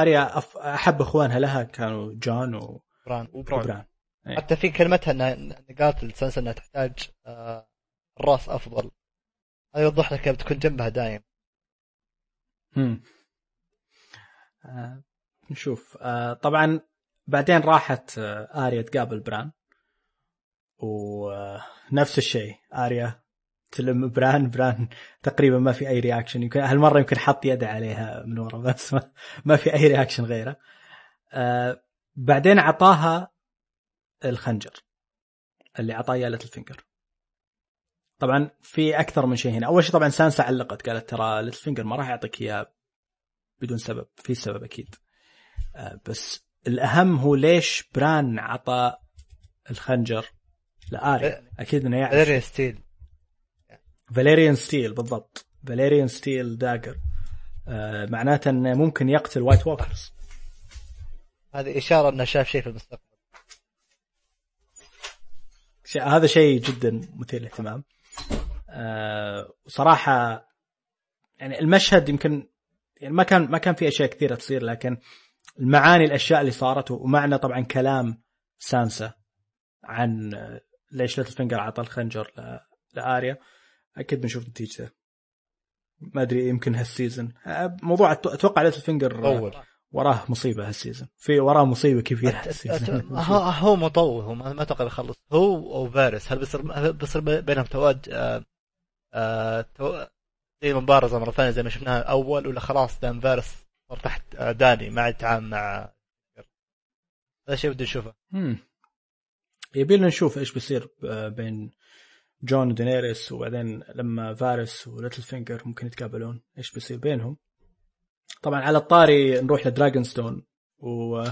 آريا أحب أخوانها لها كانوا جون و- بران. وبران وبران. إيه. حتى في كلمتها إنها قالت لسانسا إنها تحتاج آه، الرأس أفضل. هذا يوضح لك بتكون جنبها دايم. مم. آه، نشوف. آه، طبعا بعدين راحت آه، آريا تقابل بران. ونفس الشيء. آريا تلم بران. بران تقريبا ما في أي reaction يمكن هالمرة يمكن حط يده عليها من ورا بس ما, ما في أي reaction غيره. آه، بعدين اعطاها الخنجر اللي اياه ليتل فينجر طبعا في أكثر من شيء هنا. أول شيء طبعا سانسا علقت قالت ترى ليتل فينجر ما راح يعطيك إياه بدون سبب في سبب أكيد. آه، بس الأهم هو ليش بران عطى الخنجر لآريا؟ أكيد إنه يعرف. Valyrian steel. Valyrian steel بالضبط. Valyrian steel dagger آه معناته إنه ممكن يقتل White Walkers. هذه إشارة إنه شاف شيء في المستقبل. هذا شيء جدا مثير للاهتمام. وصراحه يعني المشهد يمكن يعني ما كان ما كان في أشياء كثيرة تصير لكن المعاني الأشياء اللي صارت ومعنى طبعا كلام سانسا عن آه، ليش ليتل فينجر عطى الخنجر لآريا. أكيد بنشوف نتيجته. ما أدري يمكن هال season آه، موضوع أتوقع ليتل فينجر آه، طول وراه مصيبة هال season. في وراه مصيبة كبيرة هال season. *laughs* هو هو مطول هو ما أتوقع بيخلص. هو وفارس هل بيصير بيصير بينهم تواج آه آه تو... زي مبارزة مرة ثانية زي ما شفناها أول ولا خلاص دام فارس صار تحت آه، داني ما عاد يتعامل مع هذا شيء بدي نشوفه. يبي لنا نشوف إيش بيصير آه، بين جون ودينيريس وبعدين لما فارس وليتل فينجر ممكن يتقابلون إيش بيصير بينهم. طبعا على الطاري نروح لدراجون ستون و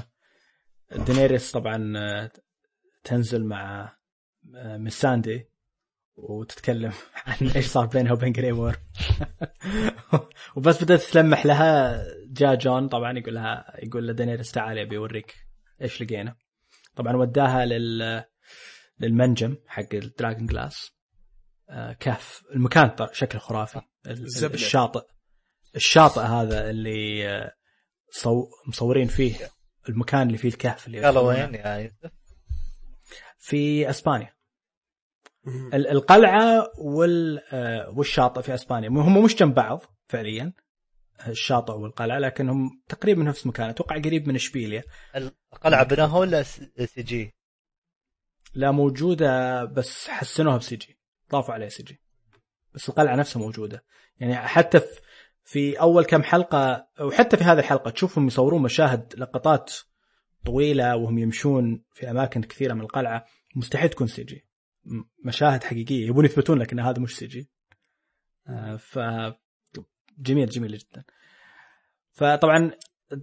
دينيريس طبعا آه، تنزل مع آه، ميساندي وتتكلم *laughs* عن إيش صار بينها وبين جري وورم *laughs* وبس بدأت تلمح لها جاء جون طبعا يقول لها يقول لدينيريس تعالي أبي أوريك إيش لقينا. طبعا وداها لل للمنجم حق الدراجون جلاس آه كهف المكان شكله خرافي الزبدة. الشاطئ. الشاطئ هذا اللي آه، صو... مصورين فيه المكان اللي فيه الكهف اللي قالوا. وين؟ يا يوسف؟ في إسبانيا. ال- القلعة وال آه، والشاطئ في إسبانيا. هم مش جنب بعض فعليا الشاطئ والقلعة لكنهم تقريبا نفس مكان أتوقع قريب من اشبيليا القلعة بناها ولا CG؟ لا موجودة بس حسنوها ب CG. ضافوا عليها CG. بس القلعة نفسها موجودة. يعني حتى في في أول كم حلقة وحتى في هذه الحلقة تشوفهم يصورون مشاهد لقطات طويلة وهم يمشون في أماكن كثيرة من القلعة. مستحيل تكون CG مشاهد حقيقية. يبون يثبتون لك ان هذا مش CG آه، ف جميل جميل جدا. فطبعا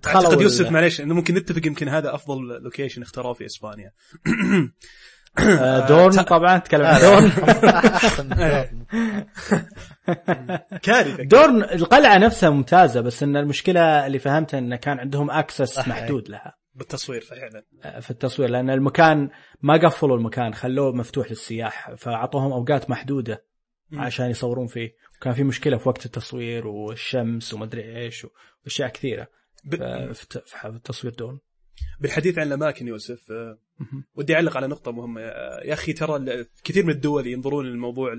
أعتقد يوسف معليش إنه ممكن نتفق يمكن هذا أفضل location اختاروه في إسبانيا. *clears throat* *coughs* دورن. طبعا تكلم عن دورن. كارثة دورن القلعة نفسها ممتازة بس إن المشكلة اللي فهمتها انه كان عندهم access محدود لها. بالتصوير فعلا آه، في التصوير لأن المكان ما قفلوا المكان خلوه مفتوح للسياح فأعطوهم أوقات محدودة عشان يصورون فيه. وكان في مشكلة في وقت التصوير والشمس ومدري إيش وأشياء كثيرة. في التصوير دون بالحديث عن الأماكن يوسف آه، ودي أعلق على نقطة مهمة. يا أخي ترى كثير من الدول ينظرون للموضوع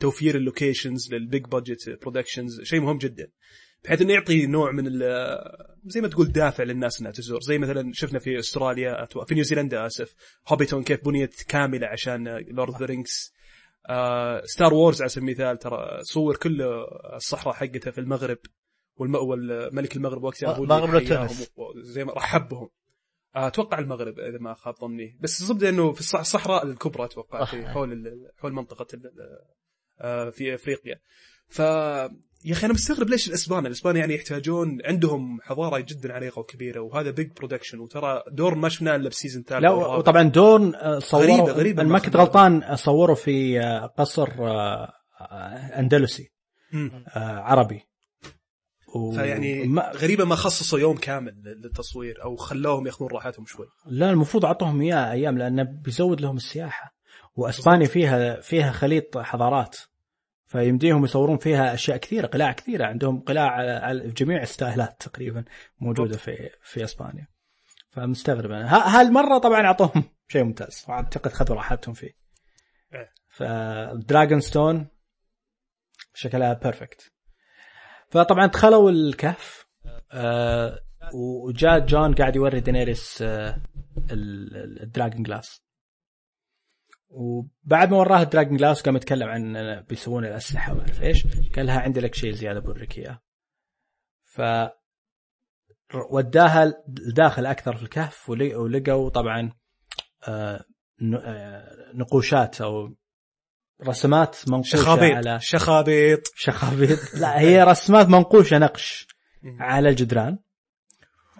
توفير ال locations لل big budget productions شيء مهم جدا. بحيث إنه يعطي نوع من زي ما تقول دافع للناس إنها تزور. زي مثلا شفنا في أستراليا في نيوزيلندا آسف هوبيتون كيف بنيت كاملة عشان Lord of the Rings Star Wars على سبيل المثال ترى صور كل الصحراء حقتها في المغرب والملك المغرب وقتها هو المغرب زي ما رحب بهم أتوقع المغرب إذا ما خاب ظني. بس الزبده إنه في الصحراء الكبرى أتوقع في حول حول منطقة آه، في إفريقيا. ف يا أخي أنا مستغرب ليش الاسبان الاسبان يعني يحتاجون عندهم حضارة جدا عريقة وكبيرة وهذا big production وترى دورن ما شفناه إلا ب season ثالث لا وطبعا دورن آه، صوروا غريبة غريبة ما كنت غلطان صوروا في آه، قصر أندلسي عربي. و... فيعني ما... غريبه ما خصصوا يوم كامل للتصوير أو خلوهم ياخذون راحتهم شوي. لا المفروض أعطوهم إياه أيام لأنه بيزود لهم السياحة. وأسبانيا فيها فيها خليط حضارات فيمديهم يصورون فيها أشياء كثيرة قلاع كثيرة. عندهم قلاع على جميع الستايلات تقريبا موجودة في في أسبانيا. فمستغرب أنا. هالمرة طبعا أعطوهم *laughs* شيء ممتاز واعتقد خذوا راحتهم فيه. إيه. فدراجون ستون شكلها perfect فطبعا دخلوا الكهف آه وجاء جون قاعد يوري دينيريس آه ال dragon glass. وبعد ما وراه ال dragon glass قام يتكلم عن بيسوون الأسلحة وما اعرف إيش قال لها عندي لك شيء زيادة بوريك اياه ف وداها داخل أكثر في الكهف ولقوا طبعا آه، نقوشات أو رسمات منقوشة شخابيط. على شخابيط. شخابيط. لا هي رسمات منقوشة نقش على الجدران.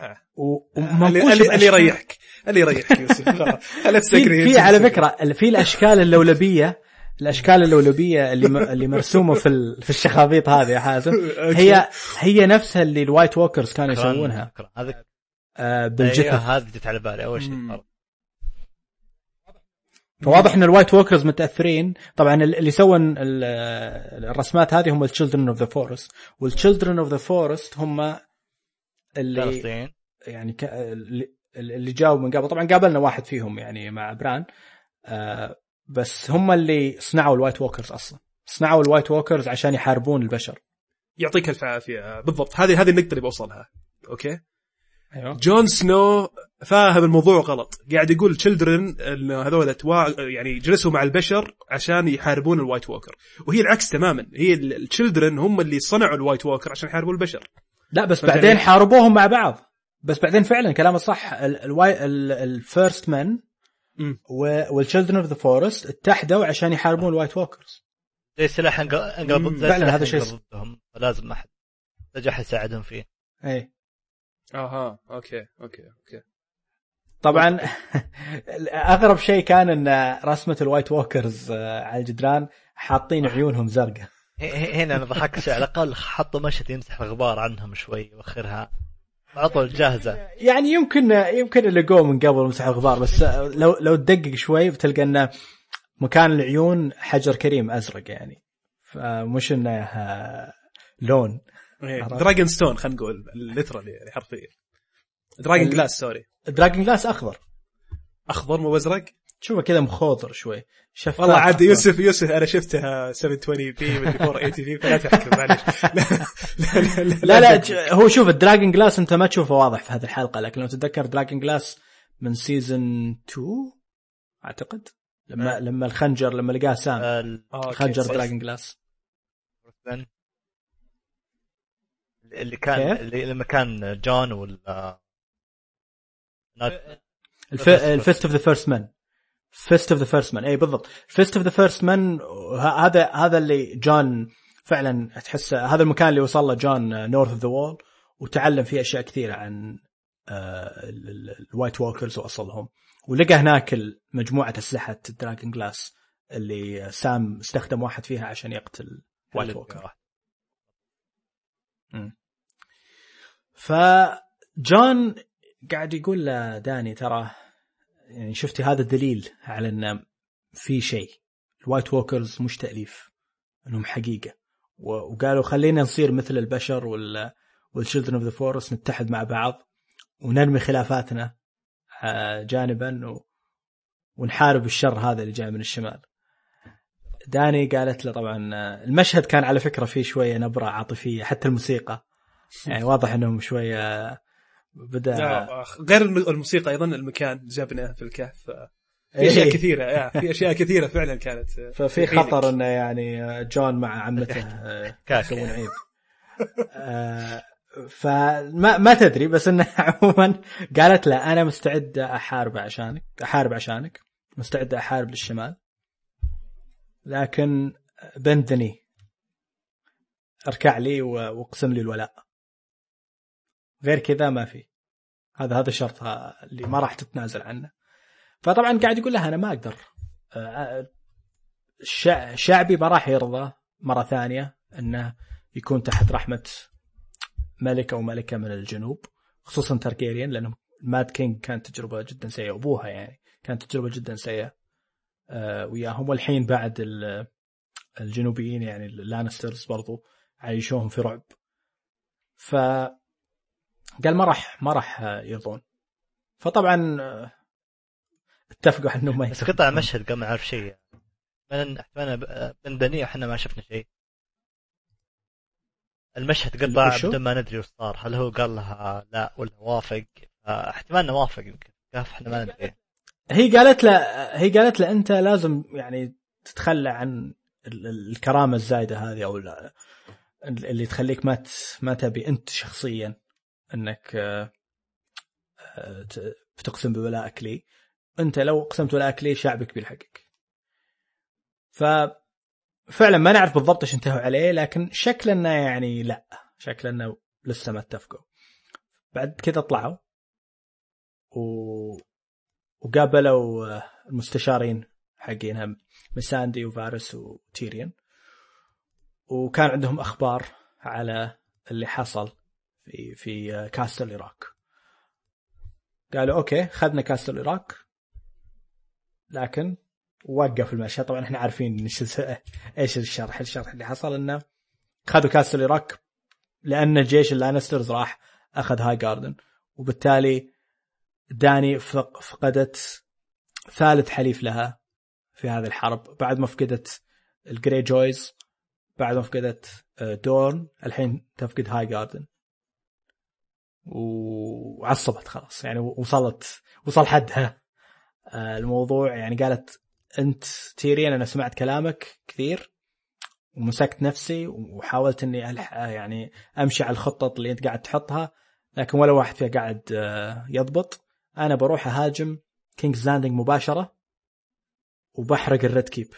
آه. ومنقوش اللي, اللي يريحك. اللي يريحك يوسف *laughs* لا في, في على فكرة في الأشكال اللولبية الأشكال اللولبية اللي م... اللي مرسومة في ال... في الشخابيط هذه يا حازم. هي هي نفسها اللي ال White Walkers كانوا يسوونها. هذه آه بالجثث هذه جت على بالي أول شيء. فواضح إن ال White Walkers متأثرين. طبعا اللي سووا الرسمات هذه هم ال Children of the Forest وال Children of the Forest هم اللي يعني ك... اللي جاوا من قبل. طبعا قابلنا واحد فيهم يعني مع بران. آه بس هم اللي صنعوا ال White Walkers أصلا. صنعوا ال White Walkers عشان يحاربون البشر. يعطيك الف عافية. بالضبط. هذه هذه النقطة اللي بوصلها. أوكي؟ أيوه. جون سنو فاهم الموضوع غلط. قاعد يقول Children انه هذول يعني جلسوا مع البشر عشان يحاربون ال White Walker وهي العكس تماما. هي ال Children هم اللي صنعوا ال White Walker عشان يحاربون البشر. لا بس بعدين حاربوهم مع بعض. بس بعدين فعلا كلامه صح. ال First Men وال Children of the Forest اتحدوا عشان يحاربون ال White Walkers زي سلاح انقلب فعلا هذا شيء فلازم احد نجح يساعدهم فيه. اي أها. أوكي. أوكي. أوكي. طبعا أغرب شيء كان إن رسمة ال White Walkers آه، على الجدران حاطين عيونهم زرقاء. هنا أنا ضحكت على الأقل حطوا مشهد يمسح الغبار عنهم شوي يوخرها على طول جاهزة. يعني يمكن يمكن لقوه من قبل مسح الغبار بس لو لو تدقق شوي بتلقى انه مكان العيون حجر كريم أزرق يعني. فمش إنه آه، لون. Dragonstone خلينا نقول literally يعني حرفيا. dragonglass sorry dragonglass أخضر أخضر مو أزرق تشوفه كذا مخوضر شوي شفاف والله عاد. يوسف يوسف أنا شفتها 720 p مدري 480 p فلا تحكم معليش *laughs* لا لا ج- هو شوف ال dragonglass أنت ما تشوفه واضح في هذه الحلقة لكن لو تتذكر dragonglass من season 2 أعتقد لما لما الخنجر لما لقاه سام آه،. خنجر. دراجون جلاس اللي كان؟ اللي لما كان جون ولا. الفيست اوف ذا فيرست مان Fist of the First Men اي بالضبط. فيست اوف ذا فيرست مان هذا هذا اللي جون فعلا تحس هذا المكان اللي وصل له جون north of the Wall وتعلم فيه أشياء كثيرة عن آه، ال- ال- ال White Walkers وأصلهم. ولقى هناك مجموعة أسلحة dragonglass اللي سام استخدم واحد فيها عشان يقتل White Walker فجون قاعد يقول لداني ترى يعني شفتي هذا دليل على إن في شيء. ال White Walkers مش تأليف إنهم حقيقة. وقالوا خلينا نصير مثل البشر وال وال Children of the Forest نتحد مع بعض ونرمي خلافاتنا آه، جانبا و... ونحارب الشر هذا اللي جاي من الشمال. داني قالت له طبعا آه، المشهد كان على فكرة فيه شوية نبرة عاطفية حتى الموسيقى. يعني واضح إنهم شوية بدأ لا، غير الم- الموسيقى أيضا المكان جابنا في الكهف. في أشياء إيه. كثيرة يا في أشياء كثيرة فعلا كانت ففي خطر إنه يعني جون مع عمته آه، *laughs* كاك. يسوون عيب آه، فما ما تدري بس إنه *laughs* عموما قالت له أنا مستعده أحارب عشانك أحارب عشانك مستعده أحارب للشمال. لكن بندني اركع لي واقسم لي الولاء. غير كذا ما في. هذا هذا الشرط اللي ما راح تتنازل عنه. فطبعا قاعد يقول لها أنا ما أقدر. آه، شعبي ما راح يرضى مرة ثانية إنه يكون تحت رحمة ملك أو ملكة من الجنوب خصوصا تركيريان لأنه ماد كينج كانت تجربة جدا سيئة أبوها يعني كانت تجربة جدا سيئة آه، وياهم. والحين بعد ال- الجنوبيين يعني اللانسترز برضو عايشوهم في رعب. ف قال ما راح ما راح يرضون فطبعا اتفقوا على إنه ما بس قطع مشهد قام ما عرف شيء. من دنيا إحنا ما شفنا شيء. المشهد قطع؟ بدون ما ندري وش صار. هل هو قال لها لا ولا وافق؟ احتمال إنه وافق يمكن. إحنا ما ندري. هي قالت له هي قالت له أنت لازم يعني تتخلى عن ال- ال- الكرامة الزايدة هذه أو ال- اللي تخليك ما ما تبي أنت شخصيا. انك آه، آه، بتقسم بولائك لي انت لو قسمت ولائك لي شعبك بيلحقك. ففعلا ما نعرف بالضبط إيش انتهوا عليه لكن شكل انه يعني لا. شكل انه لسه ما اتفقوا. بعد كذا طلعوا و... وقابلوا آه، المستشارين حقينها مساندي وفارس وتيريان. وكان عندهم أخبار على اللي حصل. في في آه، كاستل العراق قالوا أوكي خذنا كاستل العراق لكن وقف المشهد. طبعا إحنا عارفين *laughs* إيش الشرح. الشرح اللي حصل إنه خذوا Casterly Rock لأن جيش ال Lannisters راح أخذ هاي جاردن. وبالتالي داني فق- فقدت ثالث حليف لها في هذه الحرب. بعد ما فقدت ال Greyjoys بعد ما فقدت آه، دورن الحين تفقد هاي جاردن. وعصبت خلاص. يعني وصلت وصل حدها آه، الموضوع يعني قالت أنت تيريون أنا سمعت كلامك كثير ومسكت نفسي وحاولت إني ألح يعني أمشي على الخطط اللي أنت قاعد تحطها لكن ولا واحد فيها قاعد آه، يضبط. أنا بروح أهاجم King's Landing مباشرة وبحرق ال Red Keep.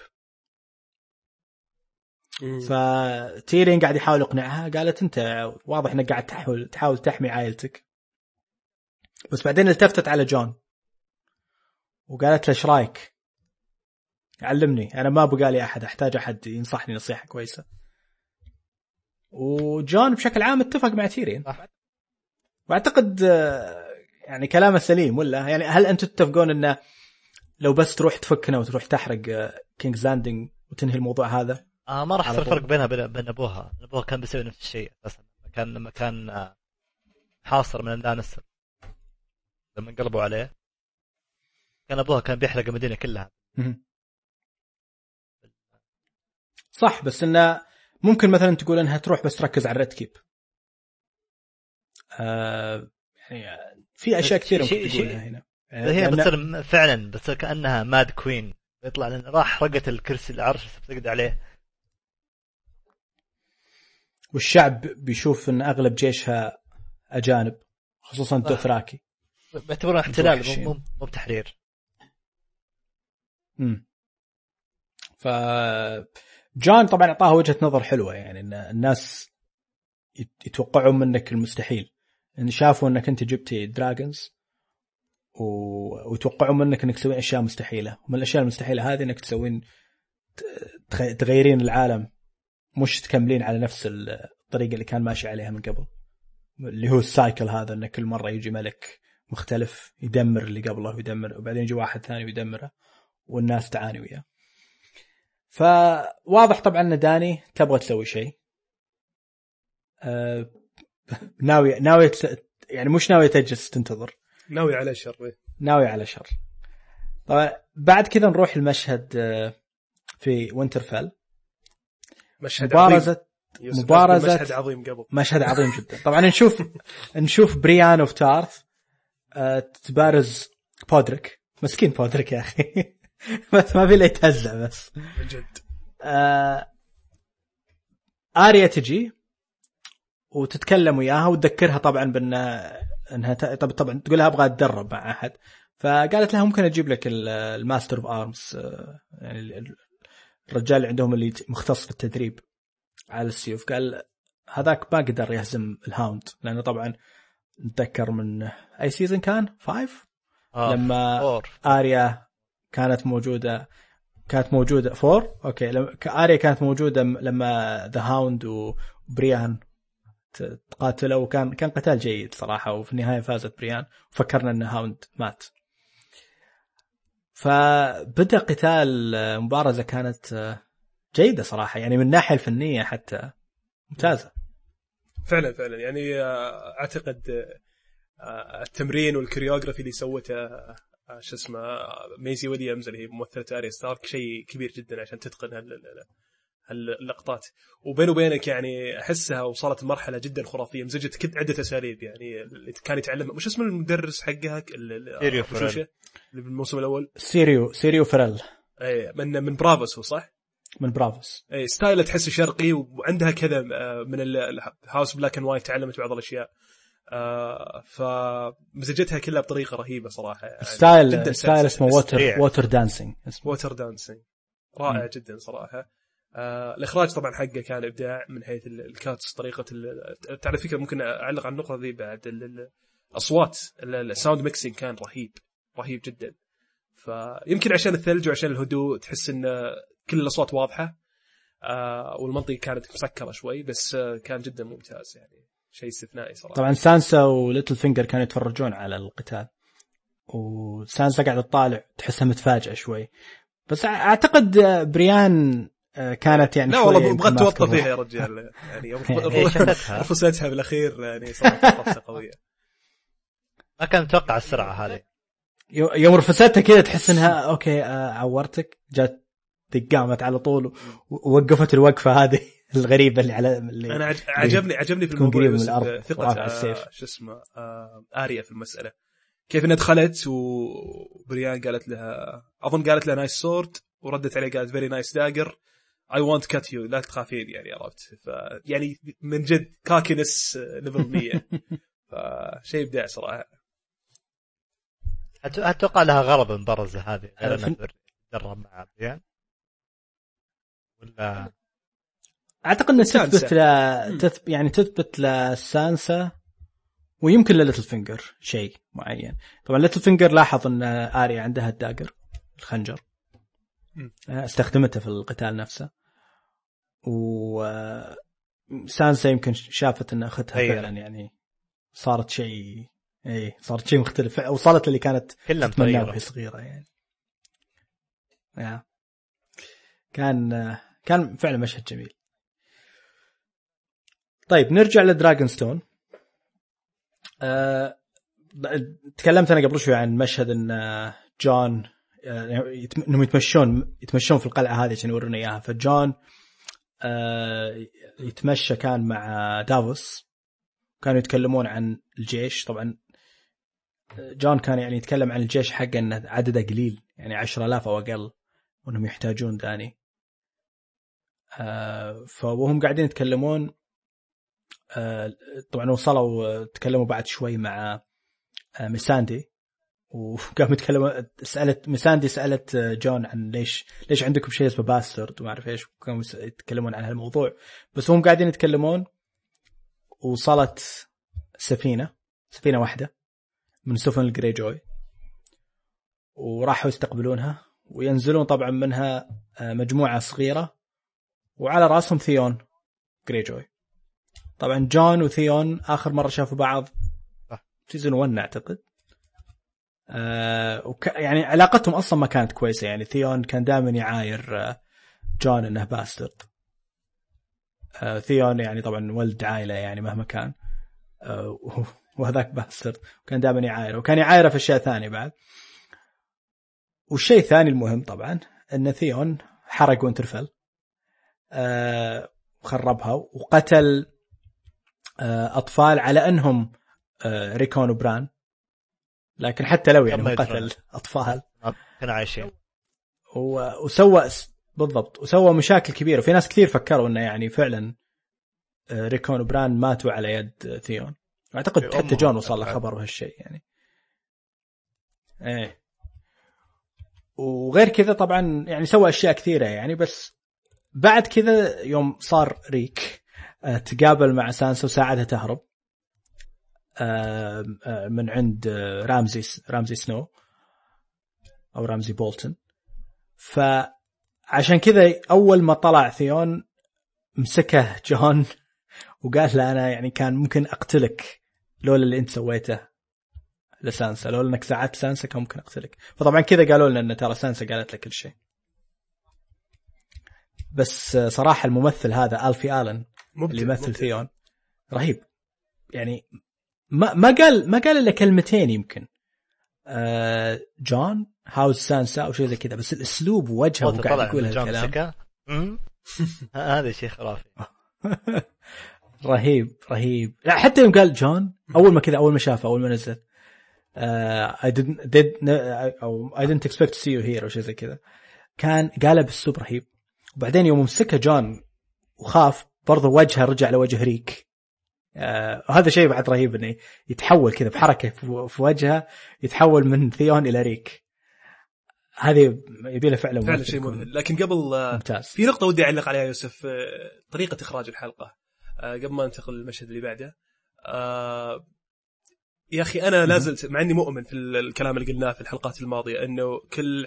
فتيريون قاعد يحاول يقنعها قالت أنت واضح إنك قاعد تحاول تحاول تحمي عائلتك. بس بعدين التفتت على جون. وقالت له إيش رأيك؟ علمني. أنا ما بقى لي أحد أحتاج أحد ينصحني نصيحة كويسة. وجون بشكل عام اتفق مع تيريون. صح. وأعتقد آه، يعني كلامه سليم ولا؟ يعني هل أنتم تتفقون إنه لو بس تروح تفكنا وتروح تحرق King's Landing وتنهي الموضوع هذا؟ آه ما راح يصير. فرق بينها وبين بين أبوها. أبوها كان بيسوي نفس الشيء أساسا لما كان لما كان آه، حاصر من اللانستر لما انقلبوا عليه. كان أبوها كان بيحرق المدينة كلها. صح بس إنه ممكن مثلا تقول إنها تروح بس تركز على ال Red Keep آه يعني في أشياء كثيرة ممكن تقولها هنا. هي بتصير فعلا بتصير كأنها Mad Queen يطلع لأن راح رقت الكرسي العرش تقعد عليه. والشعب بيشوف إن أغلب جيشها أجانب خصوصا الدوثراكي بيعتبرونه احتلال. مو مو- بتحرير. امم ف جون طبعا أعطاها وجهة نظر حلوة يعني إن الناس يت- يتوقعون منك المستحيل. إن شافوا إنك أنت جبتي dragons و... ويتوقعون منك إنك تسوين أشياء مستحيلة. ومن الأشياء المستحيلة هذه إنك تسوين تغيرين العالم. مش تكملين على نفس الطريقة اللي كان ماشي عليها من قبل. اللي هو السايكل هذا إنه كل مرة يجي ملك مختلف يدمر اللي قبله ويدمر وبعدين يجي واحد ثاني ويدمره والناس تعاني وياه. فواضح طبعا إن داني تبغى تسوي شيء. آه، ناوي ناوي تس- يعني مش ناوي تجلس تنتظر. ناوي على شر. ناوي على شر. طبعا بعد كذا نروح المشهد آه، في وينترفيل مشهد عظيم. مبارزة يوسف، مبارزة- مشهد عظيم قبل. مشهد عظيم جدا. *laughs* طبعا نشوف نشوف Brienne of Tarth آه، تبارز بودريك. مسكين بودريك يا أخي. *laughs* بس ما في إلا يتهزأ بس. من جد. آه آريا تجي وتتكلم وياها وتذكرها طبعا بان إنها. طب طبعا تقول لها أبغى أتدرب مع أحد. فقالت لها ممكن أجيب لك ال- master of arms آه، يعني الرجال اللي عندهم اللي مختص في التدريب على السيوف قال هذاك ما قدر يهزم ال Hound لأنه طبعا نتذكر من أي season كان؟ five؟ آه لما four. آريا كانت موجودة كانت موجودة four okay لما آريا كانت موجودة لما The Hound وبريان تقاتلوا وكان كان قتال جيد صراحة وفي النهاية فازت بريان وفكرنا إن Hound مات فبدأ قتال آه، مبارزة كانت آه، جيدة صراحة يعني من الناحية الفنية حتى. ممتازة. فعلا فعلا. يعني آه، أعتقد التمرين وال choreography اللي سوته شو اسمه ميزي ويليامز اللي هي ممثلة آريا ستارك شيء كبير جدا عشان تتقن هال- هال- هال- اللقطات. وبيني وبينك يعني أحسها وصلت لمرحلة جدا خرافية. مزجت كد عدة أساليب يعني اللي كان يتعلم مش اسمه المدرس حقها؟ سيريو فريل. اللي بالموسم الأول؟ سيريو سيريو فريل. اي من من برافوس هو صح؟ من برافوس. اي style ه تحسه شرقي وعندها كذا آه، من ال House Black and White تعلمت بعض الأشياء. آه، فمزجتها كلها بطريقة رهيبة صراحة. يعني ستايل ستايل. اسمه water. water dancing اسمه water dancing رائع. جدا صراحة. آه الإخراج طبعا حقه كان إبداع من حيث ال- ال cuts طريقة على فكره ممكن أعلق على النقطة ذي بعد ال- ال- الأصوات ال- ال sound mixing كان رهيب رهيب جدا. فيمكن عشان الثلج وعشان الهدوء تحس إن كل الأصوات واضحة آه والمنطقة كانت مسكرة شوي بس آه كان جدا ممتاز يعني شيء استثنائي صراحة. طبعا سانسا وليتل فينجر كانوا يتفرجون على القتال وسانسا قاعد تطالع تحسها متفاجئة شوي. بس أعتقد بريان كانت يعني لا والله بغيت توطى فيها. يا رجال. يعني *laughs* رفستها بالأخير يعني صراحة رفسه قوية. ما كان متوقع السرعة هذه. يو- يوم رفستها كذا تحس إنها okay آه، عورتك جات قامت على طول ووقفت الوقفة هذه *laughs* الغريبة اللي على اللي أنا عج... عجبني عجبني في الموضوع من الأرض ثقة آه السيف. شو اسمه آه آريا في المسألة. كيف إنها دخلت وبريان قالت لها أظن قالت لها nice sword وردت عليه قالت very nice dagger اي won't cut you لا تخافين يعني عرفت ف يعني من جد cockiness level 100 فشيء ابداع صراحة. أتوقع لها غرض المبارزه هذه إنها تدرب مع بريان ولا أعتقد إنها. تثبت ل... تث... يعني تثبت لسانسا ويمكن لليتل فينجر شيء معين. طبعا ليتل فينجر لاحظ إن آريا عندها ال dagger الخنجر. استخدمته في القتال نفسه. و سانسا يمكن شافت إن أختها غير. فعلا يعني صارت شيء اي صارت شيء مختلف. وصلت اللي كانت تتمناه وهي صغيرة يعني. يا. كان كان فعلا مشهد جميل. طيب نرجع لدراجون ستون. أه تكلمت أنا قبل شوي عن مشهد إن آه، جون يتم- انهم يتمشون يتمشون في القلعة هذه عشان يورونا إياها. فجون آه، يتمشى كان مع دافوس. كانوا يتكلمون عن الجيش. طبعا جون كان يعني يتكلم عن الجيش حقه إنه عدده قليل يعني 10000 أو أقل وانهم يحتاجون داني آه، فوهم قاعدين يتكلمون. آه، طبعا وصلوا تكلموا بعد شوي مع ميساندي. وقام يتكلم سألت ميساندي سألت جون عن ليش ليش عندكم شيء اسمه bastard وما أعرف إيش كانوا يس- يتكلمون عن هالموضوع. بس هم قاعدين يتكلمون وصلت سفينة سفينة واحدة من سفن الجري جوي وراحوا يستقبلونها وينزلون طبعا منها آه، مجموعة صغيرة وعلى رأسهم ثيون جري جوي طبعا جون وثيون آخر مرة شافوا بعض. season 1 أعتقد. آه وك يعني علاقتهم أصلا ما كانت كويسة. يعني ثيون كان دائما يعاير آه جون إنه bastard. آه ثيون يعني طبعا ولد عائلة يعني مهما كان. *laughs* وهذاك bastard. وكان دائما يعايره وكان يعايره في أشياء ثانية بعد. والشيء الثاني المهم طبعا إن ثيون حرق وينترفيل. وخربها وقتل أطفال على إنهم ريكون وبران. لكن حتى لو يعني. قتل أطفال. كانوا عايشين. وسوى بالضبط. وسوى مشاكل كبيرة. وفي ناس كثير فكروا إنه يعني فعلا آه، ريكون وبران ماتوا على يد ثيون. أعتقد في حتى جون وصل له. خبر بهالشيء يعني. إيه. وغير كذا طبعا يعني سوى أشياء كثيرة يعني. بس بعد كذا يوم صار ريك آه، تقابل مع سانسا وساعدها تهرب. من عند رامزي رامزي سنو أو رامزي بولتون. فعشان كذا أول ما طلع ثيون مسكه جون *laughs* وقال له أنا يعني كان ممكن أقتلك لولا اللي أنت سويته لسانسا لولا إنك ساعدت سانسا كان ممكن أقتلك. فطبعا كذا قالوا لنا إن ترى سانسا قالت لك كل شيء. بس صراحة الممثل هذا ألفي آلن اللي يمثل. ثيون رهيب. يعني ما ما قال ما قال إلا كلمتين يمكن. آه جون how's Sansa أو شيء زي كذا. بس الأسلوب ووجهه طلع يقول هالكلام *laughs* هذا شيء خرافي *laughs* رهيب رهيب. لا حتى يوم قال جون أول ما كذا أول ما شافه أول ما نزل آه I didn't did أو I didn't expect to see you here أو شيء زي كذا. كان قالها باسلوب رهيب. وبعدين يوم مسكه جون وخاف برضه وجهه رجع لوجه ريك آه وهذا شيء بعد رهيب إنه يتحول كذا بحركة في وجهه يتحول من ثيون إلى ريك. هذه يبي له فعلا فعلا شيء مذهل لكن قبل آه، ممتاز. في نقطة ودي أعلق عليها يوسف آه، طريقة إخراج الحلقة. آه، قبل ما ننتقل للمشهد اللي بعده. آه، يا أخي أنا لا زلت مع إني مؤمن في ال- الكلام اللي قلناه في الحلقات الماضية إنه كل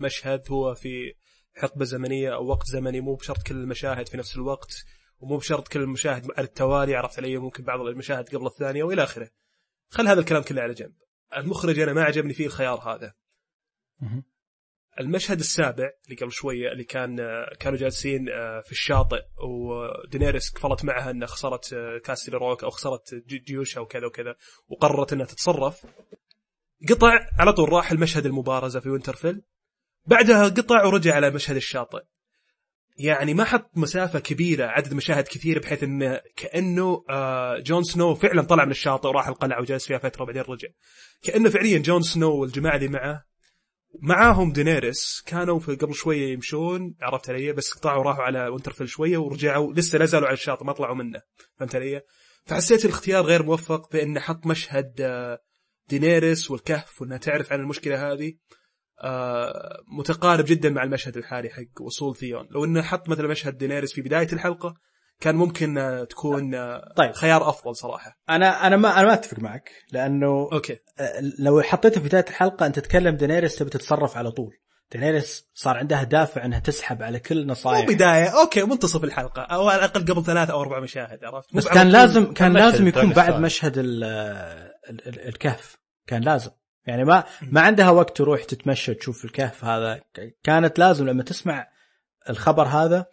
مشهد هو في حقبة زمنية أو وقت زمني مو بشرط كل المشاهد في نفس الوقت. ومو بشرط كل المشاهد على التوالي عرفت علي ممكن بعض المشاهد قبل الثانية وإلى آخره. خل هذا الكلام كله على جنب. المخرج أنا ما عجبني فيه الخيار هذا. المشهد السابع اللي قبل شوية اللي كان كانوا جالسين آه، في الشاطئ ودينيريس قفلت معها إنها خسرت آه، كاستل روك أو خسرت جي- جيوشها وكذا وكذا وقررت إنها تتصرف. قطع على طول راح المشهد المبارزة في وينترفيل. بعدها قطع ورجع على مشهد الشاطئ. يعني ما حط مسافة كبيرة عدد مشاهد كثير بحيث انه كأنه آه، جون سنو فعلا طلع من الشاطئ وراح القلعة وجلس فيها فترة وبعدين رجع. كأنه فعليا جون سنو والجماعة اللي معه معاهم دينيريس. كانوا في قبل شوية يمشون عرفت علي بس قطعوا راحوا على وينترفيل شوية ورجعوا لسه لا زالوا على الشاطئ ما طلعوا منه. فهمت علي؟ فحسيت الاختيار غير موفق بانه حط مشهد آه، دينيريس والكهف وإنها تعرف عن المشكلة هذه. متقارب جدا مع المشهد الحالي حق وصول ثيون. لو إنه حط مثلا مشهد دينيريس في بداية الحلقة كان ممكن آه، تكون آه، طيب. خيار أفضل صراحة. أنا أنا ما أنا ما أتفق معك لأنه okay. آه، لو حطيته في بداية الحلقة أنت تتكلم دينيريس تبي تتصرف على طول. دينيريس صار عندها دافع إنها تسحب على كل مو نصائح بداية. أوكي منتصف الحلقة أو على الأقل قبل ثلاث أو أربع مشاهد عرفت؟ مو بس كان. لازم كان لازم يكون بعد. مشهد ال ال ال الكهف. كان لازم. يعني ما ما عندها وقت تروح تتمشى تشوف الكهف هذا. كانت لازم لما تسمع الخبر هذا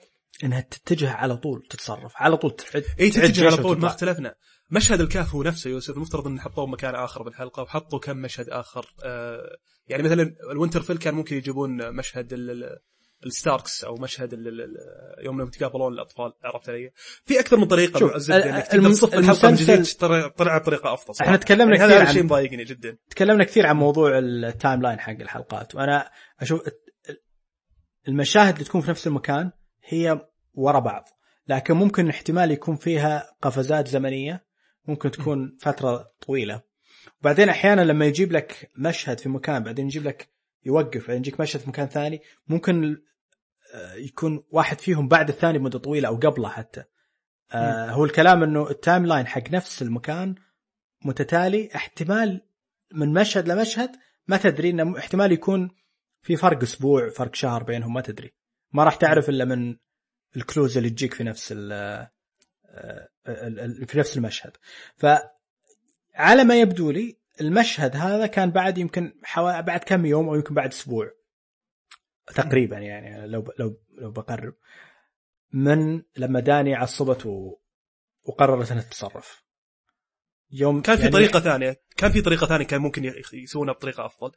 إنها تتجه على طول تتصرف على طول تعد إي تتجه على طول ما. اختلفنا. مشهد الكهف هو نفسه يوسف المفترض إن حطوه مكان آخر بالحلقة وحطوا كم مشهد آخر. آه يعني مثلا ال Winterfell كان ممكن يجيبون مشهد ال Starks أو مشهد يوم لهم يتقابلون الأطفال عرفت علي؟ في أكثر من طريقة شوف، انك تقدر الم- تصف الحلقة من جديد طلع بطريقه أفضل صراحة. إحنا تكلمنا يعني كثير هذا الشيء مضايقني جدا تكلمنا كثير عن موضوع ال timeline حق الحلقات وأنا أشوف المشاهد اللي تكون في نفس المكان هي ورا بعض لكن ممكن احتمال يكون فيها قفزات زمنية ممكن تكون فترة طويلة وبعدين أحيانا لما يجيب لك مشهد في مكان بعدين يجيب لك يوقف. بعدين يجيك مشهد في مكان ثاني ممكن آه، يكون واحد فيهم بعد الثاني بمده طويلة أو قبله حتى. آه هو الكلام إنه ال timeline حق نفس المكان متتالي احتمال من مشهد لمشهد ما تدري إنه احتمال يكون في فرق أسبوع فرق شهر بينهم ما تدري. ما راح تعرف إلا من ال clues اللي تجيك في نفس ال ال- ال- في نفس المشهد. فعلى ما يبدو لي المشهد هذا كان بعد يمكن حوا... بعد كم يوم أو يمكن بعد أسبوع. تقريبا يعني لو ب... لو لو بقرب. من لما داني عصبت و... وقررت إنها تتصرف. يوم كان في يعني طريقة ثانية. كان في طريقة ثانية كان ممكن يسوونها بطريقة أفضل.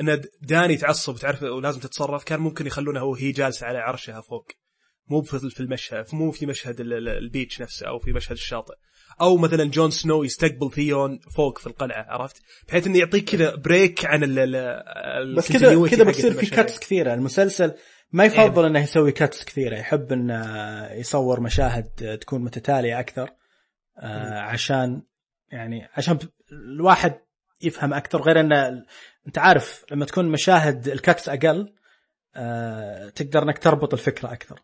إن داني تعصب تعرف ولازم تتصرف كان ممكن يخلونها وهي جالسة على عرشها فوق. مو في في المشهد مو في مشهد ال- ال- ال beach نفسه أو في مشهد الشاطئ. أو مثلا جون سنو يستقبل ثيون فوق في القلعة عرفت؟ بحيث إنه يعطيك كذا break عن ال ال بس كذا كذا بتصير في. cuts كثيرة. المسلسل ما يفضل إنه يسوي cuts كثيرة. يحب إنه يصور مشاهد تكون متتالية أكثر آه عشان يعني عشان الواحد يفهم أكثر. غير إنه أنت عارف لما تكون مشاهد ال cuts أقل آه تقدر إنك تربط الفكرة أكثر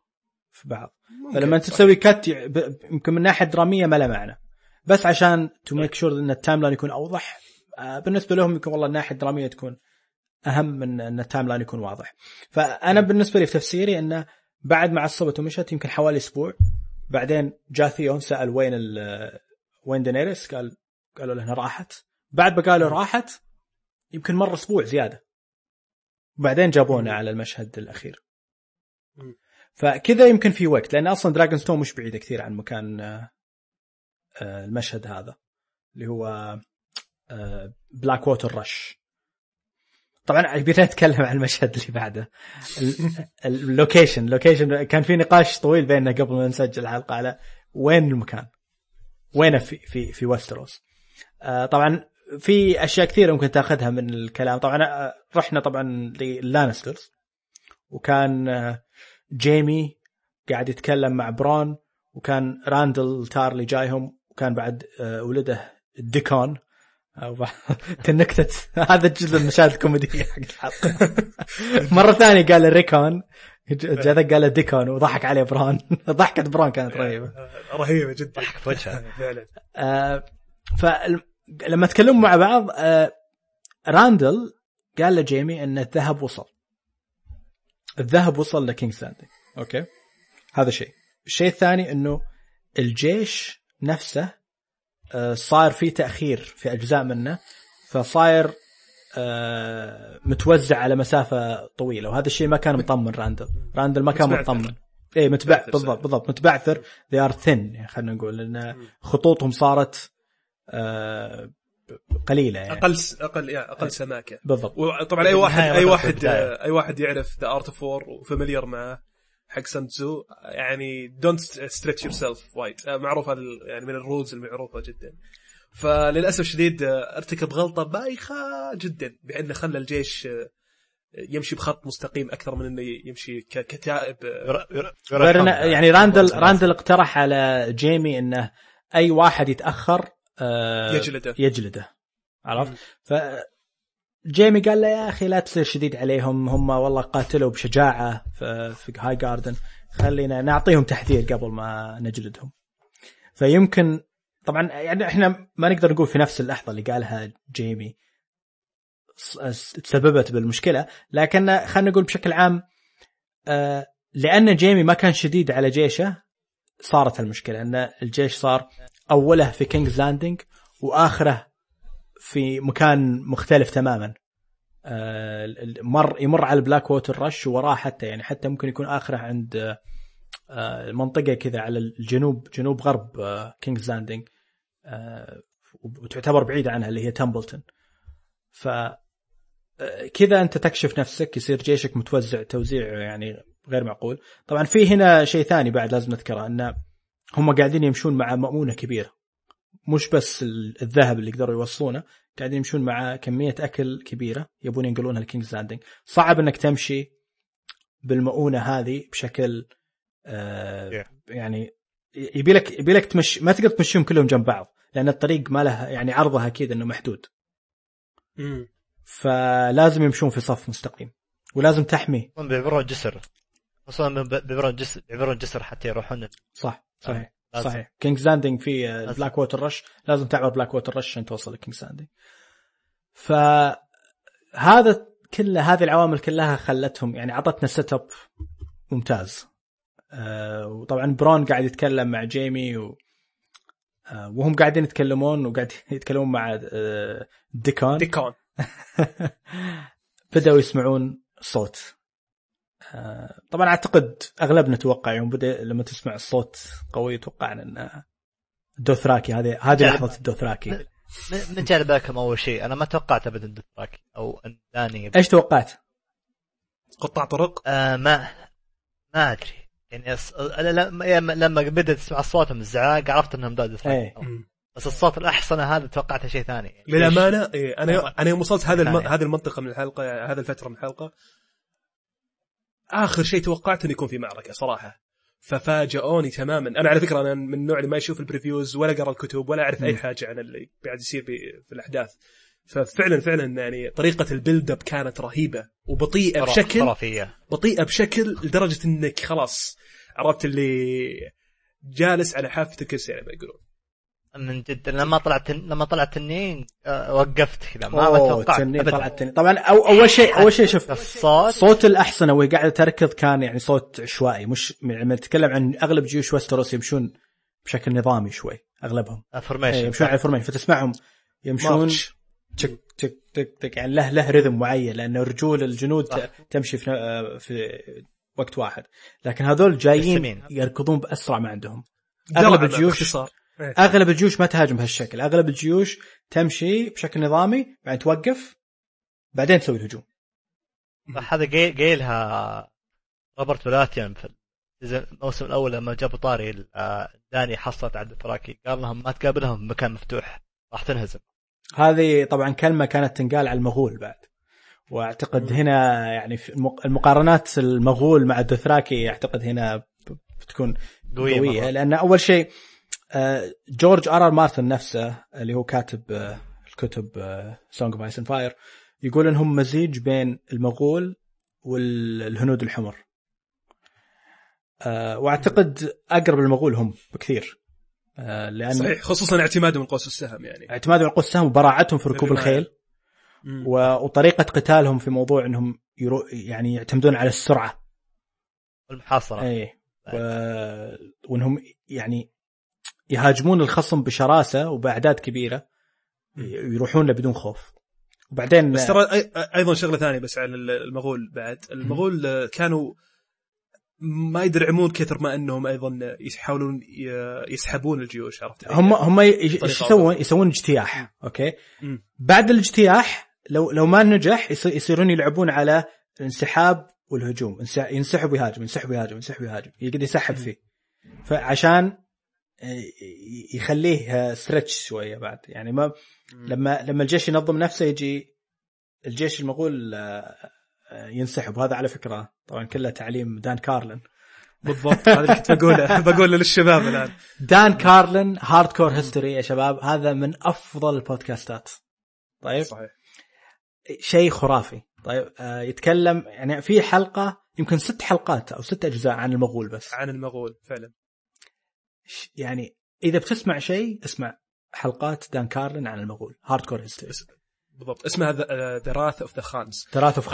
في بعض. فلما أنت. تسوي cut يمكن من ناحية درامية ما له معنى. بس عشان to make sure إن ال timeline يكون أوضح آه، بالنسبة لهم يمكن والله الناحية الدرامية تكون أهم من إن ال timeline يكون واضح. فأنا بالنسبة لي في تفسيري إنه بعد ما عصبت ومشت يمكن حوالي أسبوع بعدين جاء ثيون سأل وين ال وين دينيريس؟ قال قالوا له إنها راحت. بعد ما قالوا راحت يمكن مر أسبوع زيادة. وبعدين جابونا على المشهد الأخير. فكذا يمكن في وقت لأن أصلا Dragonstone مش بعيدة كثير عن مكان آه، المشهد هذا اللي هو Blackwater Rush طبعا يبينا نتكلم عن المشهد اللي بعده. ال- ال location ال location كان في نقاش طويل بيننا قبل ما نسجل الحلقة على وين المكان. وينه في في في وستروس آه، طبعا في أشياء كثيرة ممكن تأخذها من الكلام. طبعا آه، رحنا طبعا لل Lannisters وكان آه، جيمي قاعد يتكلم مع برون. وكان راندل تارلي جايهم. وكان بعد آه، ولده ديكون أو بعد- النكتة *laughs* *laughs* هذا جزء من المشاهد الكوميدية حق الحلقة. *laughs* مرة ثانية قال Rickon جاء ذاك قال Dickon وضحك عليه برون ضحكة برون كانت رهيبة. آه، رهيبة جدا. في وجهه. فعلا. آه فلما تكلموا مع بعض آه راندل قال لجيمي إن الذهب وصل. الذهب وصل ل King's Landing okay؟ هذا شيء. الشيء الثاني إنه الجيش نفسه آه صاير فيه تأخير في أجزاء منه فصاير آه متوزع على مسافة طويلة. وهذا الشيء ما كان مطمن راندل. راندل ما كان. مطمن. إيه متبع متبعثر بالضبط. بالضبط متبعثر. are thin يعني خلينا نقول لأن خطوطهم صارت آه قليلة يعني. أقل س- أقل يعني أقل سماكة. بالضبط. وطبعا أي واحد أي واحد في. أي واحد يعرف The Art of War و familiar معه حق Sun Tzu يعني don't stretch yourself wide معروف هذا ال- يعني من ال rules المعروفة جدا. فللأسف الشديد آه، ارتكب غلطة بايخة جدا بانه خلى الجيش آه، يمشي بخط مستقيم أكثر من إنه يمشي ك- كتائب آه،. يعني راندل راندل اقترح على جيمي إنه أي واحد يتأخر يجلده. يجلده. عرفت؟ جيمي قال له يا أخي لا تصير شديد عليهم. هم والله قاتلوا بشجاعة في, Highgarden خلينا نعطيهم تحذير قبل ما نجلدهم. فيمكن طبعا يعني إحنا ما نقدر نقول في نفس اللحظة اللي قالها جيمي تسببت بالمشكلة. لكن خلينا نقول بشكل عام آه، لأن جيمي ما كان شديد على جيشه صارت المشكلة. إن الجيش صار أوله في King's Landing وآخره في مكان مختلف تماما. آه، مر يمر على ال Blackwater Rush وراه حتى يعني حتى ممكن يكون آخره عند آه، منطقة كذا على الجنوب جنوب غرب King's Landing آه، وتعتبر بعيده عنها اللي هي Tumbleton ف آه، كذا أنت تكشف نفسك يصير جيشك متوزع توزيع يعني غير معقول. طبعا في هنا شيء ثاني بعد لازم نذكره أن هم قاعدين يمشون مع مؤونه كبيرة. مش بس ال- الذهب اللي يقدروا يوصلونه قاعدين يمشون مع كمية أكل كبيرة يبون ينقلونها ل King's Landing صعب إنك تمشي بالمؤونة هذه بشكل آه Yeah. يعني يبي لك يبي لك تمشي ما تقدر تمشيهم كلهم جنب بعض لأن الطريق ما له يعني عرضها أكيد إنه محدود. فلازم يمشون في صف مستقيم ولازم تحمي هم بيعبرون جسر من- بيعبرون جسر بيعبرون جسر حتى يروحون صح صحيح. صحيح. كينجز لاندنج في. بلاك ووتر رش لازم تعبر بلاك ووتر رش عشان توصل لكينجز لاندنج فهذا كله هذه العوامل كلها خلتهم يعني عطتنا setup ممتاز. آه وطبعا برون قاعد يتكلم مع جيمي و آه وهم قاعدين يتكلمون وقاعد *laughs* يتكلمون مع آه ديكون ديكون *laughs* بدأوا يسمعون صوت. طبعا أعتقد اغلبنا توقع يوم بدأ لما تسمع الصوت قوي توقعنا إن الدوثراكي هذه هذه. لحظة الدوثراكي. من جاء على بالكم أول شيء؟ أنا ما توقعت ابدا دثراكي أو ان داني إيش توقعت؟ قطاع طرق. آه ما ما أدري. يعني أص... أنا لما لما- لما بدأت تسمع اصواتهم الزعاق عرفت إنهم داد إيه. بس الصوت الاحصن هذا توقعته شيء ثاني. يعني للأمانة إيه أنا أنا يوم وصلت هذا الم... هذه المنطقة من الحلقة هذه الفترة من الحلقة آخر شيء توقعت إنه يكون في معركة صراحة. ففاجئوني تماما. أنا على فكرة أنا من النوع اللي ما يشوف البريفيوز ولا قرا الكتب ولا أعرف أي. حاجة عن اللي قاعد يصير في الأحداث. ففعلا فعلا يعني طريقة ال build up كانت رهيبة وبطيئة بشكل خرافية. بطيئة بشكل لدرجة إنك خلاص عرفت اللي جالس على حافه الكرسي يعني ما يقولون. من جد لما طلعت لما طلعت تنين آه، وقفت كذا ما توقعت. طلع التنين طبعا أو أول شيء أول شيء شوف الصوت صوت الاحصنه وهي قاعدة تركض كان يعني صوت عشوائي مش لما نتكلم عن أغلب جيوش ويستروس يمشون بشكل نظامي شوي أغلبهم إيه، formation يمشون على ال formation فتسمعهم يمشون. تك تك تك تك يعني له له rhythm معين لأنه رجول الجنود صح. تمشي في ن- في وقت واحد لكن هذول جايين. يركضون بأسرع ما عندهم أغلب الجيوش باختصار إيه. أغلب الجيوش ما تهاجم بهالشكل. أغلب الجيوش تمشي بشكل نظامي بعدين توقف بعدين تسوي الهجوم. هذا قي- قايلها روبرت براثيان في الموسم الأول لما جابوا طاري آه، داني حصلت على الدثراكي قال لهم ما تقابلهم في مكان مفتوح راح تنهزم. هذه طبعا كلمة كانت تنقال على المغول بعد. وأعتقد هنا يعني المقارنات المغول مع الدوثراكي أعتقد هنا بتكون قوية, قوية مرة. لأن أول شيء آه، جورج آر آر مارتن نفسه اللي هو كاتب آه، الكتب سونج اوف ايس اند فاير يقول إنهم مزيج بين المغول والهنود الحمر. آه، وأعتقد أقرب للمغول هم بكثير. آه، لأن صحيح خصوصا اعتمادهم من قوس السهم يعني. اعتمادهم على قوس السهم وبراعتهم في ركوب. الخيل. وطريقة قتالهم في موضوع إنهم يرو يعني يعتمدون على السرعة. والمحاصره اي و... وإنهم يعني يهاجمون الخصم بشراسة وبأعداد كبيرة يروحون له بدون خوف. وبعدين بس ترى أيضا شغلة ثانية بس على المغول بعد. المغول آه، كانوا ما يدرعمون كثر ما أنهم أيضا يحاولون يسحبون الجيوش عرفت؟ علي؟ هم هم إيش يسوون؟ يسوون اجتياح أوكي. بعد الاجتياح لو لو ما نجح يص- يصيرون يلعبون على الانسحاب والهجوم. ينسحب ويهاجم ينسحب ويهاجم ينسحب ويهاجم. يقعد يسحب فيه. فعشان يخليه stretch شوية بعد. يعني ما لما لما الجيش ينظم نفسه يجي الجيش المغول آه، آه، ينسحب. وهذا على فكرة طبعا كله تعليم دان كارلن. بالضبط. هذا اللي كنت بقوله. *laughs* بقوله للشباب الآن. دان كارلن Hardcore History يا شباب. هذا من أفضل ال podcastات طيب؟ صحيح. شيء خرافي. طيب آه يتكلم يعني في حلقة يمكن ست حلقات أو ست أجزاء عن المغول بس. عن المغول فعلا. يعني إذا بتسمع شيء اسمع حلقات دان كارلن عن المغول Hardcore History بالضبط. اسمها The Wrath of the Khans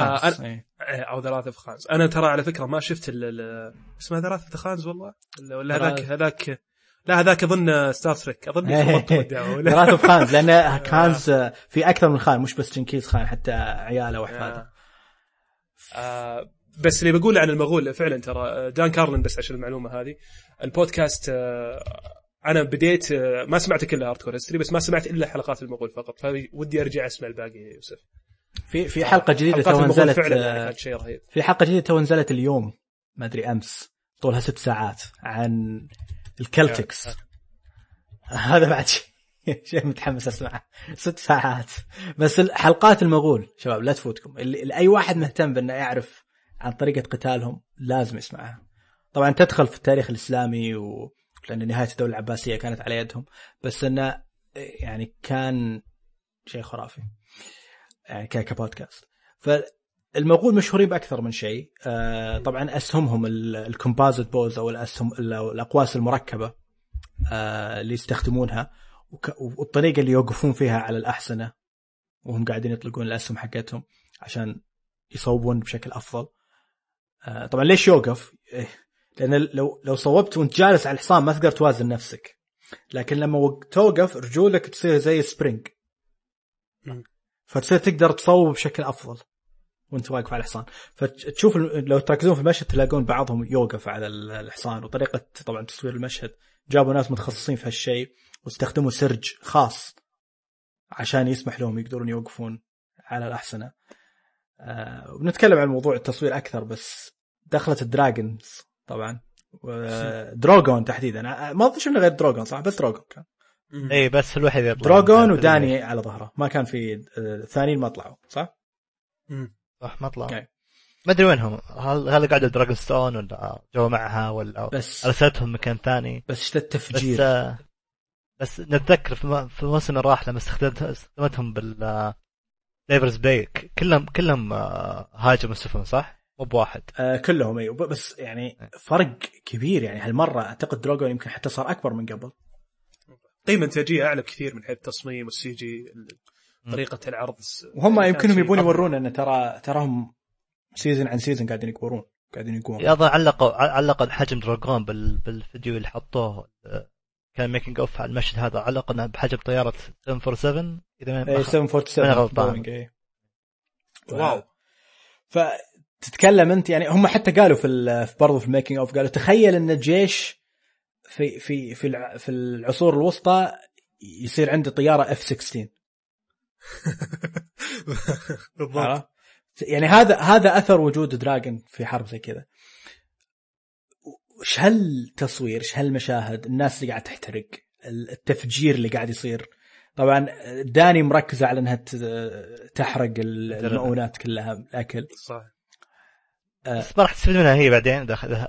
آه، خمس أنا- إيه. أو The Wrath of Khans أنا ترى على فكرة ما شفت ال- ال- اسمها The Wrath of the Khans والله؟ ولا-. هذاك هذاك لا هذاك أظن ستار تريك أظن ثلاثة *laughs* في خانز لأن *laughs* خانز آه، في أكثر من خان مش بس جنكيز خان حتى عياله وأحفاده. آه، بس اللي بقوله عن المغول فعلا ترى آه، دان كارلن بس عشان المعلومة هذه. البودكاست آه، أنا بديت آه، ما سمعت كل Hardcore History بس ما سمعت إلا حلقات المغول فقط فودّي أرجع أسمع الباقي يا يوسف. في في حلقة جديدة تو نزلت فعلا يعني شيء رهيب. في حلقة جديدة تو نزلت اليوم ما أدري أمس طولها ست ساعات عن ال Celtics. *laughs* هذا بعد شيء شيء متحمس أسمعه. ست ساعات. بس حلقات المغول شباب لا تفوتكم. اللي اللي أي واحد مهتم بأنه يعرف عن طريقة قتالهم لازم يسمعها. طبعا تدخل في التاريخ الإسلامي و... لأن نهاية الدولة العباسية كانت على يدهم بس إنه يعني كان شيء خرافي يعني كبودكاست. فالمغول مشهورين بأكثر من شيء. آه، طبعا أسهمهم ال composite bows أو الاسهم الأقواس المركبة آه، اللي يستخدمونها والطريقة اللي يوقفون فيها على الاحصنه وهم قاعدين يطلقون الأسهم حقتهم عشان يصوبون بشكل أفضل. طبعا ليش يوقف؟ إيه، لأن لو لو صوبت وأنت جالس على الحصان ما تقدر توازن نفسك. لكن لما وق- توقف رجولك تصير زي سبرينج. فتصير تقدر تصوب بشكل أفضل وأنت واقف على الحصان. فتشوف لو تركزون في المشهد تلاقون بعضهم يوقف على ال- الحصان. وطريقة طبعا تصوير المشهد جابوا ناس متخصصين في هالشيء واستخدموا سرج خاص عشان يسمح لهم يقدرون يوقفون على الاحصنه آه ونتكلم عن موضوع التصوير أكثر بس دخلت ال dragons طبعا دروغون *laughs* تحديدا. ما أظن شفنا غير دروغون صح؟ بس دروغون كان. اي بس الوحيد يطلع. دروغون *laughs* وداني على ظهره. ما كان في آه، الثانيين ما طلعوا صح؟ مم. صح ما طلع okay. ما أدري وينهم. هل هل قعدوا دراجون ستون ولا جو معها ولا بس ارسلتهم مكان ثاني؟ بس إيش ذا بس التفجير آه، بس نتذكر في الموسم اللي راح لما استخدمت استخدمتهم بال Slaver's Bay كلهم كلهم آه، هاجموا السفن صح؟ مو بواحد. آه كلهم أيوه ب- بس يعني فرق كبير يعني. هالمرة أعتقد دروغون يمكن حتى صار أكبر من قبل. قيمه انتاجيه أعلى بكثير من حيث التصميم وال CG طريقة العرض وهم يمكنهم يبون. يورونا إن ترى تراهم season عن season قاعدين يكبرون قاعدين يقومون. اظن علقوا علقوا حجم dragon بال... بالفيديو اللي حطوه آه، كان making of على المشهد هذا علق انه بحجم طيارة 747 إذا ما اي أخ- 747 أنا غلطان. إيه. واو. فتتكلم أنت يعني هم حتى قالوا في ال- في برضه في ال making of قالوا تخيل إن الجيش في في في الع- في العصور الوسطى يصير عنده طيارة F 16 *laughs* بالضبط؟ يعني هذا هذا أثر وجود دراجون في حرب زي كذا. وش هالتصوير إيش هالمشاهد الناس اللي قاعد تحترق التفجير اللي قاعد يصير. طبعا داني مركزه على إنها تحرق المؤونات كلها الأكل. صح. بس ما راح تستفيد منها هي بعدين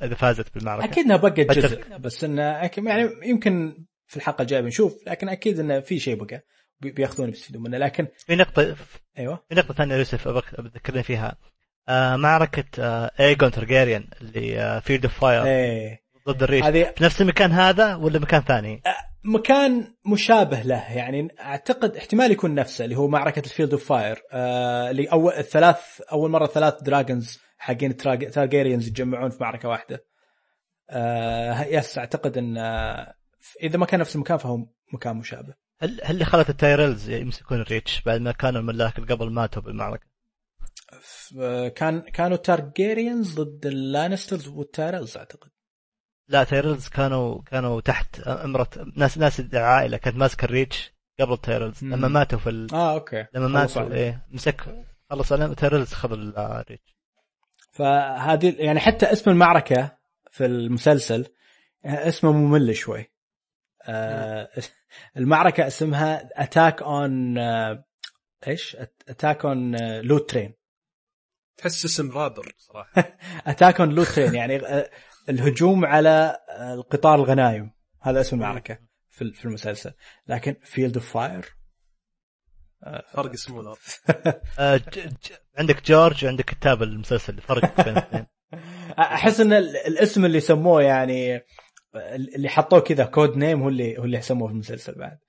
إذا فازت بالمعركة. أكيد إنها بقت جزء. بس انه يعني يمكن في الحلقة الجاية بنشوف لكن أكيد إنه في شيء بقى. بي- بياخذون بيستفيدون منه. لكن في نقطه أيوه. في نقطة ثانية يوسف بتذكرني فيها. آه معركة آه ايجون ترجيريان اللي Field of Fire ضد الريش هذه في نفس المكان هذا ولا مكان ثاني؟ مكان مشابه له يعني أعتقد احتمال يكون نفسه اللي هو معركة ال Field of Fire آه اللي أول الثلاث أول مرة ثلاث dragons حقين تارجيريانز يتجمعون في معركة واحدة آه yes أعتقد إن آه، إذا ما كان نفس المكان فهو مكان مشابه هل هل اللي خلت التايرلز يمسكون الريتش بعد ما كانوا الملاك قبل ماتوا بالمعركة؟ آه، كان كانوا تارجيريانز ضد اللانسترز والتايرلز أعتقد. لا تايرلز كانوا كانوا تحت امرة ناس ناس العائلة. كانت ماسكة الريتش قبل التايرلز مم. لما ماتوا في ال... آه okay. لما ماتوا. إيه مسك خلص عليهم تايرلز خذ الريتش. فهذه يعني حتى اسم المعركة في المسلسل اسمه ممل شوي. آه المعركة اسمها attack on إيش؟ اتاك اون لوت ترين تحس اسم رابر صراحة. attack on loot train يعني آه، الهجوم على آه، القطار الغنايم. هذا اسم المعركة في في المسلسل. لكن Field of Fire فرق اسمه *laughs* آه. عندك جورج وعندك كتاب المسلسل الفرق بين الاثنين. *laughs* أحس إن ال- الاسم اللي سموه يعني اللي حطوه كذا code name هو اللي هو اللي سموه في المسلسل بعد. آه،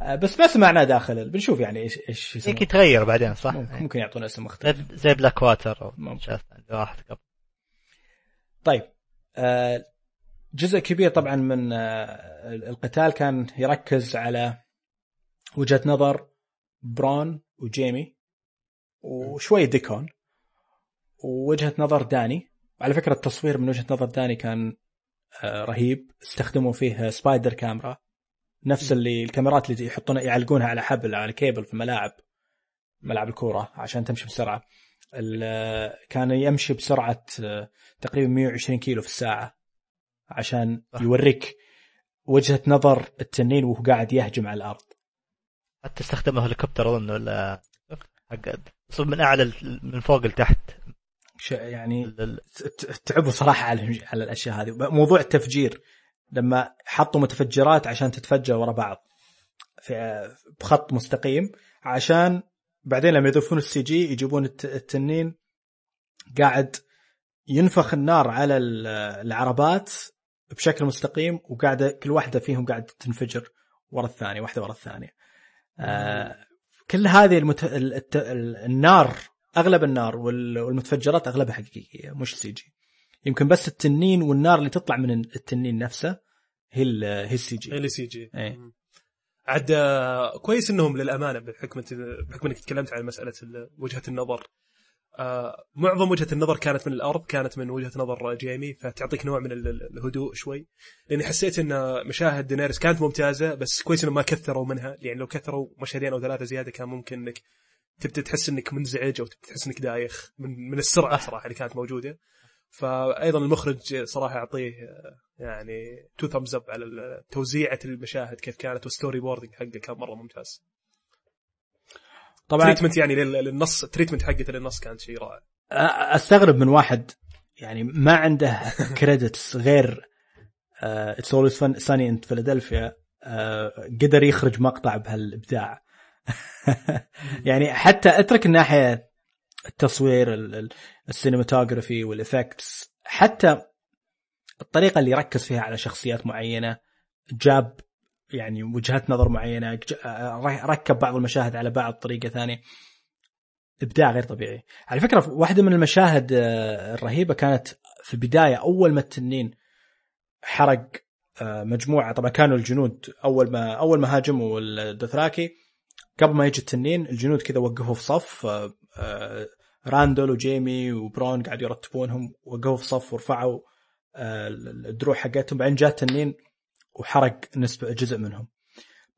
بس ما سمعناه داخل بنشوف يعني إيش إيش. يمكن يتغير بعدين صح؟ ممكن, ممكن يعطونا اسم مختلف. زي- بلاك واتر أو راحت قبل. طيب آه، جزء كبير طبعا من آه، القتال كان يركز على وجهة نظر برون وجيمي وشوي ديكون ووجهة نظر داني. على فكرة التصوير من وجهة نظر داني كان آه، رهيب. استخدموا فيه spider camera. نفس اللي الكاميرات اللي يحطونها يعلقونها على حبل على كيبل في الملاعب ملعب الكورة عشان تمشي بسرعة. كان يمشي بسرعة آه، تقريبا 120 كيلو في الساعة عشان صح. يوريك وجهة نظر التنين وهو قاعد يهجم على الأرض. حتى استخدموا هليكوبتر أظن ولا حق صوب من أعلى من فوق لتحت؟ يعني تعبوا صراحة على على الأشياء هذه. موضوع التفجير. لما حطوا متفجرات عشان تتفجر ورا بعض في بخط مستقيم عشان بعدين لما يضيفون السي جي يجيبون الت- التنين قاعد ينفخ النار على ال- العربات بشكل مستقيم وقاعدة كل واحدة فيهم قاعدة تنفجر ورا الثانية واحدة ورا الثانية. آه كل هذه المت... النار أغلب النار وال- والمتفجرات أغلبها حقيقية مش CG. يمكن بس التنين والنار اللي تطلع من التنين نفسه هي. هي ال CG. اللي CG إيه. مم. عاد آه، كويس إنهم للأمانة بحكم بحكم إنك تكلمت عن مسألة ال- وجهة النظر آه، معظم وجهة النظر كانت من الأرض كانت من وجهة نظر جيمي فتعطيك نوع من ال- ال- الهدوء شوي لأني حسيت إن مشاهد دينيرس كانت ممتازة بس كويس إنهم ما كثروا منها يعني لو كثروا مشهدين أو ثلاثة زيادة كان ممكن إنك تبدأ تحس إنك منزعج أو تبدأ تحس إنك دايخ من من السرعة صراحة اللي كانت موجودة فايضا المخرج صراحة اعطيه يعني two thumbs up على توزيعة المشاهد كيف كانت وال storyboarding حقه كان مرة ممتاز. طبعا treatment يعني لل- للنص ال treatment حقته للنص كانت شيء رائع. أستغرب من واحد يعني ما عنده *laughs* credits غير It's Always Sunny in Philadelphia قدر يخرج مقطع بهالإبداع. *laughs* يعني حتى أترك الناحية التصوير ال- ال- ال cinematography وال effects حتى الطريقة اللي ركز فيها على شخصيات معينة جاب يعني وجهات نظر معينة ج- آه، ركب بعض المشاهد على بعض طريقه ثانية. إبداع غير طبيعي. على فكرة واحدة من المشاهد آه، الرهيبة كانت في البداية أول ما التنين حرق آه، مجموعة طبعا كانوا الجنود أول ما أول ما هاجموا الدوثراكي قبل ما يجي التنين الجنود كذا وقفوا في صف آه، آه، راندول وجيمي وبرون قاعدوا يرتبونهم وقفوا في صف ورفعوا آه، الدروع حقتهم. بعدين جاء التنين وحرق نسبة جزء منهم.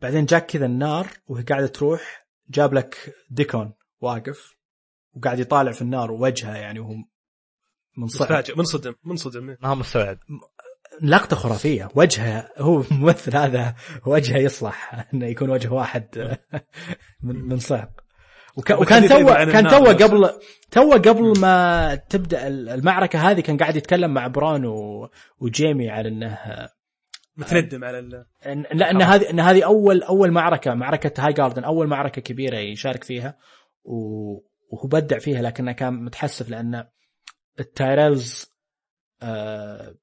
بعدين جاك كذا النار وهي قاعدة تروح جاب لك ديكون واقف وقاعد يطالع في النار ووجهه يعني وهو متفاجئ منصدم منصدم ما هو مستوعب. لقطة خرافية. وجهه هو ممثل هذا وجهه يصلح إنه يكون وجه واحد من من صعق وك- وكان تو كان تو. قبل تو قبل ما تبدأ المعركة هذه كان قاعد يتكلم مع برون و... وجيمي على إنه متندم على ال... إن- لا إن هذه إن هذه اول أول معركة معركة هاي جاردن أول معركة كبيرة يشارك فيها و- وهو بدع فيها لكنه كان متحسف لأن التايرلز آه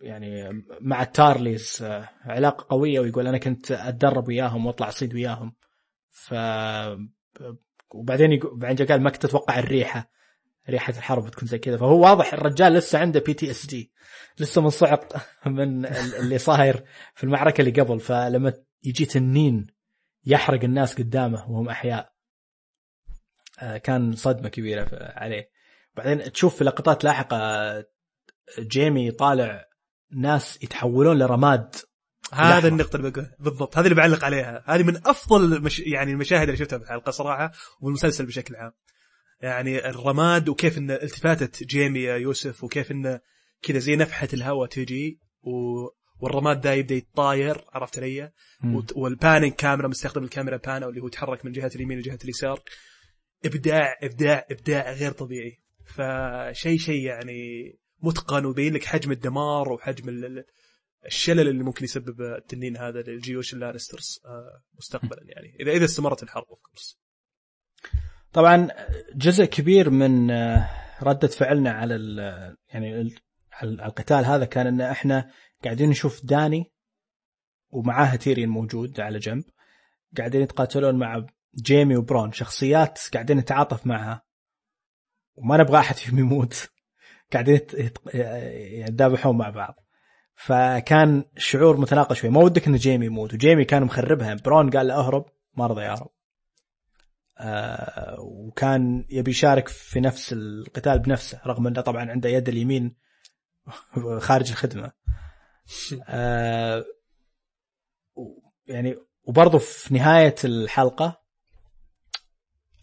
يعني مع التارليز آه علاقة قوية ويقول أنا كنت أتدرب وياهم وأطلع أصيد وياهم ف وبعدين يقول بعدين قال ما كنت أتوقع الريحة. ريحة الحرب بتكون زي كذا. فهو واضح الرجال لسه عنده PTSD لسه منصعق *laughs* من ال- اللي صاير في المعركة اللي قبل. فلما يجي تنين يحرق الناس قدامه وهم أحياء. آه، كان صدمة كبيرة عليه. بعدين تشوف في لقطات لاحقة جيمي يطالع ناس يتحولون لرماد. هذا لحظة. النقطة اللي بقول بالضبط هذه اللي بعلق عليها. هذه من أفضل المش... يعني المشاهد اللي شفتها في الحلقة صراحة والمسلسل بشكل عام. يعني الرماد وكيف إن التفاتة جيمي يا يوسف وكيف انه كذا زي نفحة الهواء تجي و... والرماد ده يبدأ يتطاير عرفت علي؟ وت- والبانينج كاميرا مستخدم الكاميرا بان اللي هو يتحرك من جهة اليمين لجهة اليسار. إبداع إبداع إبداع غير طبيعي. فشيء شيء يعني متقن ويبين لك حجم الدمار وحجم الشلل اللي ممكن يسبب التنين هذا للجيوش اللانسترز آه، مستقبلا يعني اذا إذا استمرت الحرب of course طبعا جزء كبير من آه، ردة فعلنا على ال- يعني على القتال هذا كان إن إحنا قاعدين نشوف داني ومعاه تيرين موجود على جنب قاعدين يتقاتلون مع جيمي وبرون شخصيات قاعدين نتعاطف معها وما نبغى أحد فيهم يموت. *laughs* قاعدين يت- يت- يتذابحون مع بعض. فكان شعور متناقض شوي. ما ودك إن جيمي يموت. وجيمي كان مخربها. برون قال له اهرب. ما رضى يهرب آه وكان يبي يشارك في نفس القتال بنفسه رغم إنه طبعا عنده يد اليمين *laughs* خارج الخدمة. *laughs* آه يعني وبرضه في نهاية الحلقة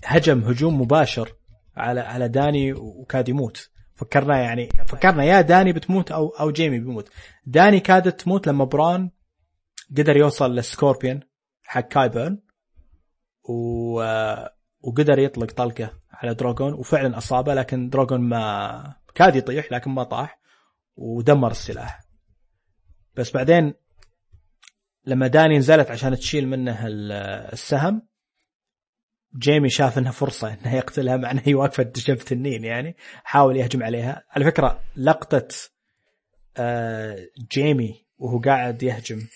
هجم هجوم مباشر على على داني وكاد يموت. فكرنا يعني فكرنا يا داني بتموت أو أو جيمي بيموت. داني كادت تموت لما برون قدر يوصل لل scorpion حق كايبرن و وقدر يطلق طلقة على دروجون وفعلا أصابه لكن دروجون ما كاد يطيح لكن ما طاح ودمر السلاح. بس بعدين لما داني نزلت عشان تشيل منه ال- السهم جيمي شاف إنها فرصة إنه يقتلها مع انها هي واقفه جنب تنين يعني حاول يهجم عليها. على فكرة لقطة آه، جيمي وهو قاعد يهجم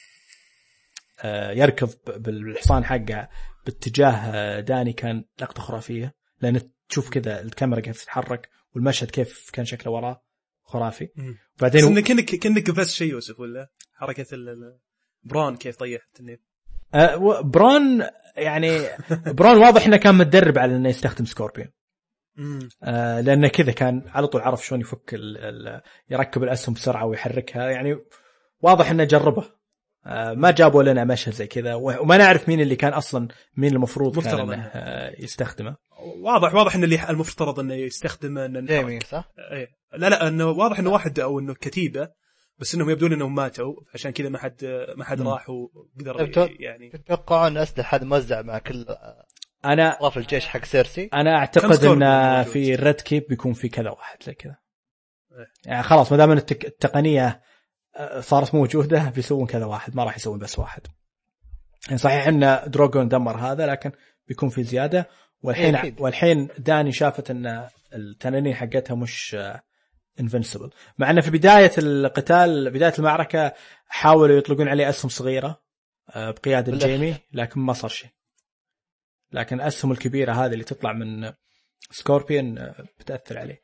آه، يركض بالحصان حقه باتجاه آه، داني كان لقطة خرافية لأن تشوف كذا الكاميرا كيف تتحرك والمشهد كيف كان شكله وراه خرافي. بعدين انك كانك كأنك قفزت شيء يوسف ولا حركة ال- ال- برون كيف طيح التنين آه، برون يعني برون واضح إنه كان متدرب على إنه يستخدم scorpion. آه، لأنه كذا كان على طول عرف شلون يفك ال ال يركب الأسهم بسرعة ويحركها. يعني واضح إنه جربه. آه، ما جابوا لنا مشهد زي كذا. وما نعرف مين اللي كان أصلا مين المفروض كان مفترض إنه. إنه. آه، يستخدمه. واضح واضح إن اللي المفترض إنه يستخدمه إنه صح؟ إيه. لا لا إنه واضح إنه واحد أو إنه كتيبة. بس إنهم يبدون إنهم ماتوا عشان كذا ما حد ما حد مم. راح وقدر طيب، يعني تتوقعون أسلحة هذا موزع مع كل أنا أطراف الجيش حق سيرسي؟ أنا أعتقد إن؟ في ال Red Keep بيكون في كذا واحد زي كذا إيه. يعني خلاص ما دام التك- التقنية آه، صارت موجودة بيسوون كذا واحد ما راح يسوون بس واحد يعني صحيح إن دروجون دمر هذا لكن بيكون في زيادة والحين إيه،. والحين داني شافت إن التنانين حقتها مش invincible مع إنه في بداية القتال بداية المعركة حاولوا يطلقون عليه أسهم صغيرة آه، بقيادة. جيمي لكن ما صار شيء. لكن الأسهم الكبيرة هذه اللي تطلع من scorpion آه، بتأثر عليه.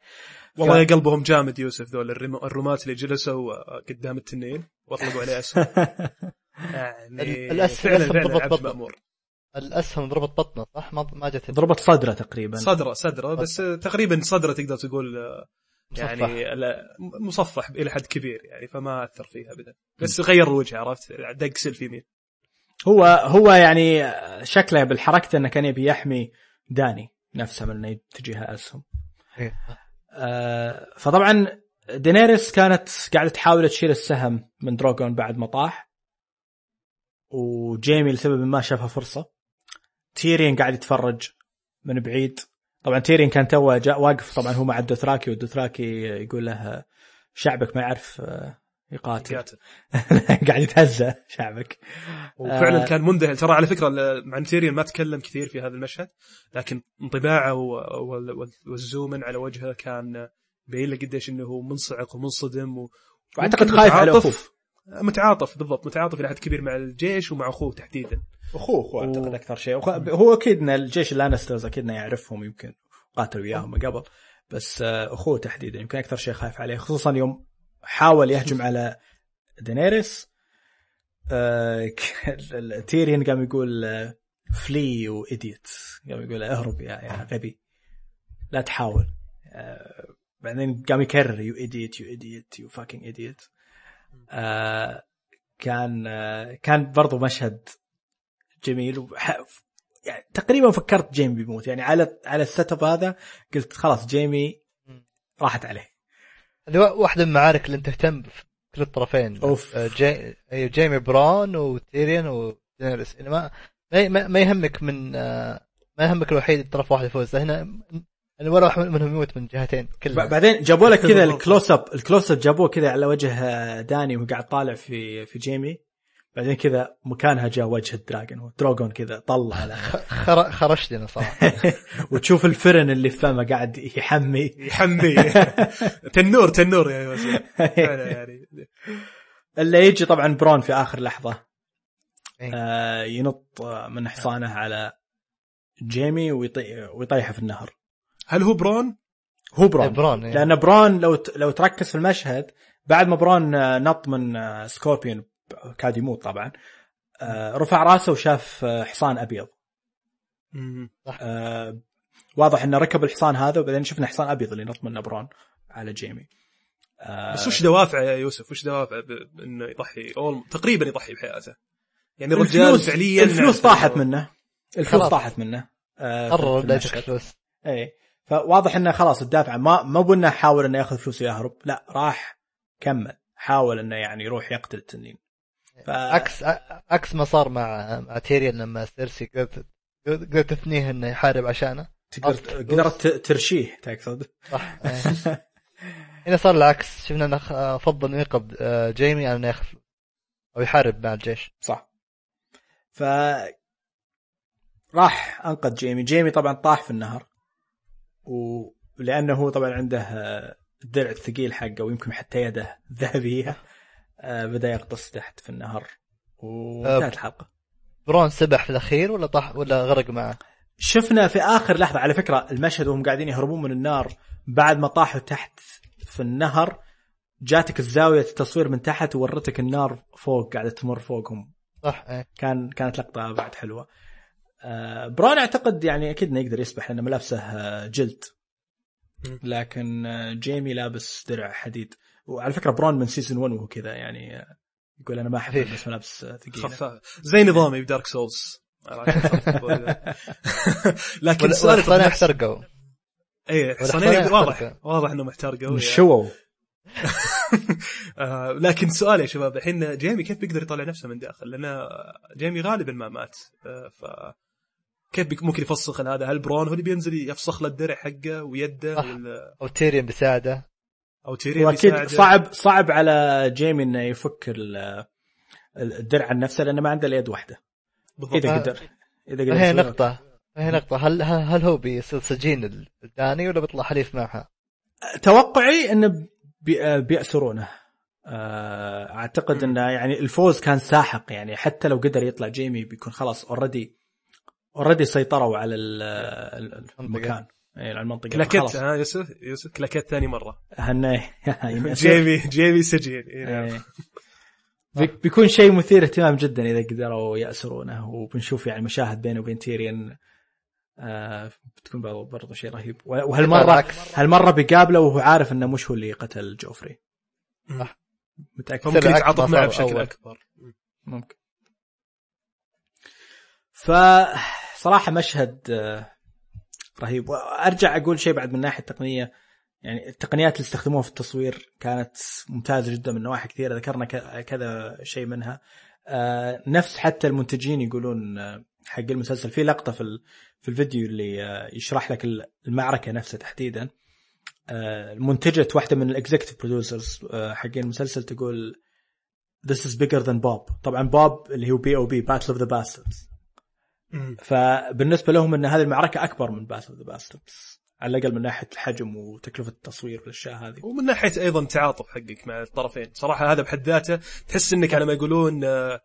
والله ف- قلبهم جامد يوسف ذول الرماة اللي جلسوا آه، قدام التنين واطلقوا عليه أسهم. *laughs* يعني ال- الأس- فعلا فعلا ضربت عبد بطن. مأمور. الأسهم ضربت بطنة صح؟ ما ما جت. ضربت صدرة تقريبا. صدرة صدرة بس تقريبا صدرة تقدر تقول مصفح. يعني مصفح إلى حد كبير يعني فما أثر فيها ابدا. بس غير الوجه عرفت؟ دق سلف يمين هو هو يعني شكله بالحركة إنه كان يبي يحمي داني نفسه من إنه يتجهها أسهم. إيه. آه، فطبعا دينيريس كانت قاعدة تحاول تشيل السهم من دروغون بعد ما طاح. وجيمي لسبب ما شافها فرصة. تيرين قاعد يتفرج من بعيد. طبعا تيرين كان توه جاء واقف طبعا هو مع الدوثراكي والدوثراكي يقول له شعبك ما يعرف آه، يقاتل. قاتل *laughs* قاعد يتهزأ شعبك. وفعلا آه. كان مندهل ترى على فكرة مع ان تيريون ما تكلم كثير في هذا المشهد لكن انطباعه والزومن على وجهه كان بين له قديش إنه منصعق ومنصدم و... وأعتقد خايف على متعاطف. أخوه. متعاطف بالضبط. متعاطف إلى حد كبير مع الجيش ومع أخوه تحديدا. أخوه أخوه و- أعتقد أكثر شيء. وخ- هو أكيد إن الجيش اللانسترز أكيد إنه يعرفهم يمكن قاتل وياهم من قبل. بس آه، أخوه تحديدا يمكن أكثر شيء خايف عليه خصوصا يوم حاول يهجم على دينيريس آه، *laughs* تيريون قام يقول آه، flee you idiot قام يقول اهرب يا يا غبي. لا تحاول. آه، بعدين قام يكرر you idiot you idiot you fucking idiot كان آه، كان برضو مشهد جميل. وح... يعني تقريبا فكرت جيمي بيموت. يعني على على ال setup هذا قلت خلاص جيمي راحت عليه. اللي وا- واحدة من المعارك اللي أنت تهتم كل الطرفين. أوف. آه، جي... أيوة، جيمي برون وتيريون ودينيريس يعني ما ما- ما, يهمك من آه، ما يهمك الوحيد الطرف واحد يفوز هنا يعني ولا واحد منهم يموت من جهتين كلها بعدين جابوا لك *laughs* كذا. ال close up ال close up جابوه كذا على وجه آه، داني وهو قاعد طالع في في جيمي. بعدين كذا مكانها جاء وجه ال dragon وال dragon كذا طلع على خر... خرجت لنا صراحة *laughs* وتشوف الفرن اللي في فمه قاعد يحمي يحمي *laughs* تنور تنور فعلا *laughs* يعني اللي يجي طبعا برون في آخر لحظة إيه. آه ينط من حصانه على جيمي ويطي... ويطيحه في النهر هل هو برون؟ هو برون برون إيه. لأن برون لو. لو تركز في المشهد بعد ما برون نط من آه، scorpion كاد يموت طبعا. آه، رفع راسه وشاف آه، حصان أبيض. مم. آه، واضح انه ركب الحصان هذا وبعدين شفنا حصان أبيض اللي نط منه برون على جيمي. آه، بس وش دوافعه يا يوسف؟ وش دوافعه ب- إنه يضحي؟ أول تقريبا يضحي بحياته. يعني الرجال الفلوس فعليا الفلوس طاحت منه. الفلوس خلاص. طاحت منه. آه، قرر. يترك فلوس. اي فواضح إنه خلاص الدافع. ما ما بنا حاول إنه يأخذ فلوس ويهرب. لا راح كمل. حاول إنه يعني يروح يقتل التنين. ف... عكس عكس ما صار مع مع تيريون لما سيرسي قدرت قدرت تثنيه إنه يحارب عشانه. تقدر قدرت ترشيه تقصد. صح *laughs* إيه. هنا صار العكس. شفنا إنه فضل إنه يقب آه، جيمي على إنه ياخذ أو يحارب مع الجيش. صح. ف راح أنقذ جيمي. جيمي طبعا طاح في النهر. ولأنه هو طبعا عنده آه، الدرع الثقيل حقه ويمكن حتى يده *laughs* ذهبية. آه، بدأ يغطس تحت في النهر. وانتهت الحلقة. برون سبح في الأخير ولا طاح ولا غرق معه؟ شفنا في آخر لحظة على فكرة المشهد وهم قاعدين يهربون من النار بعد ما طاحوا تحت في النهر جاتك الزاوية التصوير من تحت وورتك النار فوق قاعدة تمر فوقهم. صح إيه. كان كانت لقطة بعد حلوة. آه، برون أعتقد يعني أكيد إنه يقدر يسبح لأنه ملابسه آه، جلد. لكن آه، جيمي لابس درع حديد. وعلى فكرة برون من season 1 وهو كذا يعني يقول أنا ما أحب. البس ملابس ثقيله خفاف زي نظامي ب Dark Souls *laughs* لكن والحصانين طب احترقوا والحصانين حصانين واضح. واضح إنهم احترقوا من يعني. شووا *laughs* آه، لكن سؤال يا شباب الحين جيمي كيف بيقدر يطلع نفسه من داخل؟ لأن جيمي غالبا ما مات آه، ف كيف ممكن يفسخ هذا؟ هل برون هو اللي بينزل يفسخ له الدرع حقه ويده. ولا أو تيريون بيساعده أو تيريون وأكيد؟ صعب صعب على جيمي إنه يفك ال- الدرع عن نفسه لأنه ما عنده الا يد واحدة بالضبط إذا آه. قدر إذا قدر هي. نقطة هي نقطة هل هل هل هو بيصير سجين الثاني ولا بيطلع حليف معها؟ توقعي انه بي- بيأسرونه آه، أعتقد إنه يعني الفوز كان ساحق يعني حتى لو قدر يطلع جيمي بيكون خلاص already already سيطروا على ال- ال- المكان إيه، على المنطقة كلاكيت. ها يوسف يوسف كلاكيت ثاني مرة هن *laughs* يعني *laughs* جيمي جيمي سجين إيه، نعم. إيه. بي- بيكون شيء مثير اهتمام جدا إذا قدروا يأسرونه وبنشوف يعني مشاهد بينه وبين تيريان آه بتكون برضو برضو شيء رهيب وهالمره. هالمرة بيقابله وهو عارف إنه مش هو اللي قتل جوفري صح. متأكد فممكن العكس يتعاطف معه بشكل أول. أكبر ممكن ف صراحة مشهد آه، رهيب. وأرجع أقول شيء بعد من الناحيه التقنية. يعني التقنيات اللي استخدموها في التصوير كانت ممتازة جدا من نواحي كثيرة. ذكرنا كذا شيء منها. آه، نفس حتى المنتجين يقولون آه، حق المسلسل في لقطة في في الفيديو اللي آه، يشرح لك المعركة نفسها تحديدا. المنتجة واحدة من ال executive producers حقين المسلسل تقول This is bigger than BOB. طبعا بوب اللي هو B.O.B Battle of the Bastards مم. فبالنسبة لهم إن هذه المعركة أكبر من Battle of the Bastards على الأقل من ناحية الحجم وتكلفة التصوير والاشياء هذه. ومن ناحية أيضا تعاطف حقك مع الطرفين. صراحة هذا بحد ذاته تحس إنك على ما يقولون آه،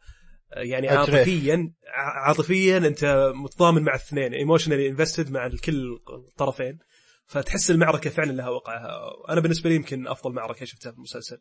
يعني أجريح. عاطفيا ع- عاطفيا أنت متضامن مع الاثنين emotionally invested مع الكل الطرفين. فتحس المعركة فعلا لها وقعها. أنا بالنسبة لي يمكن أفضل معركة شفتها في المسلسل.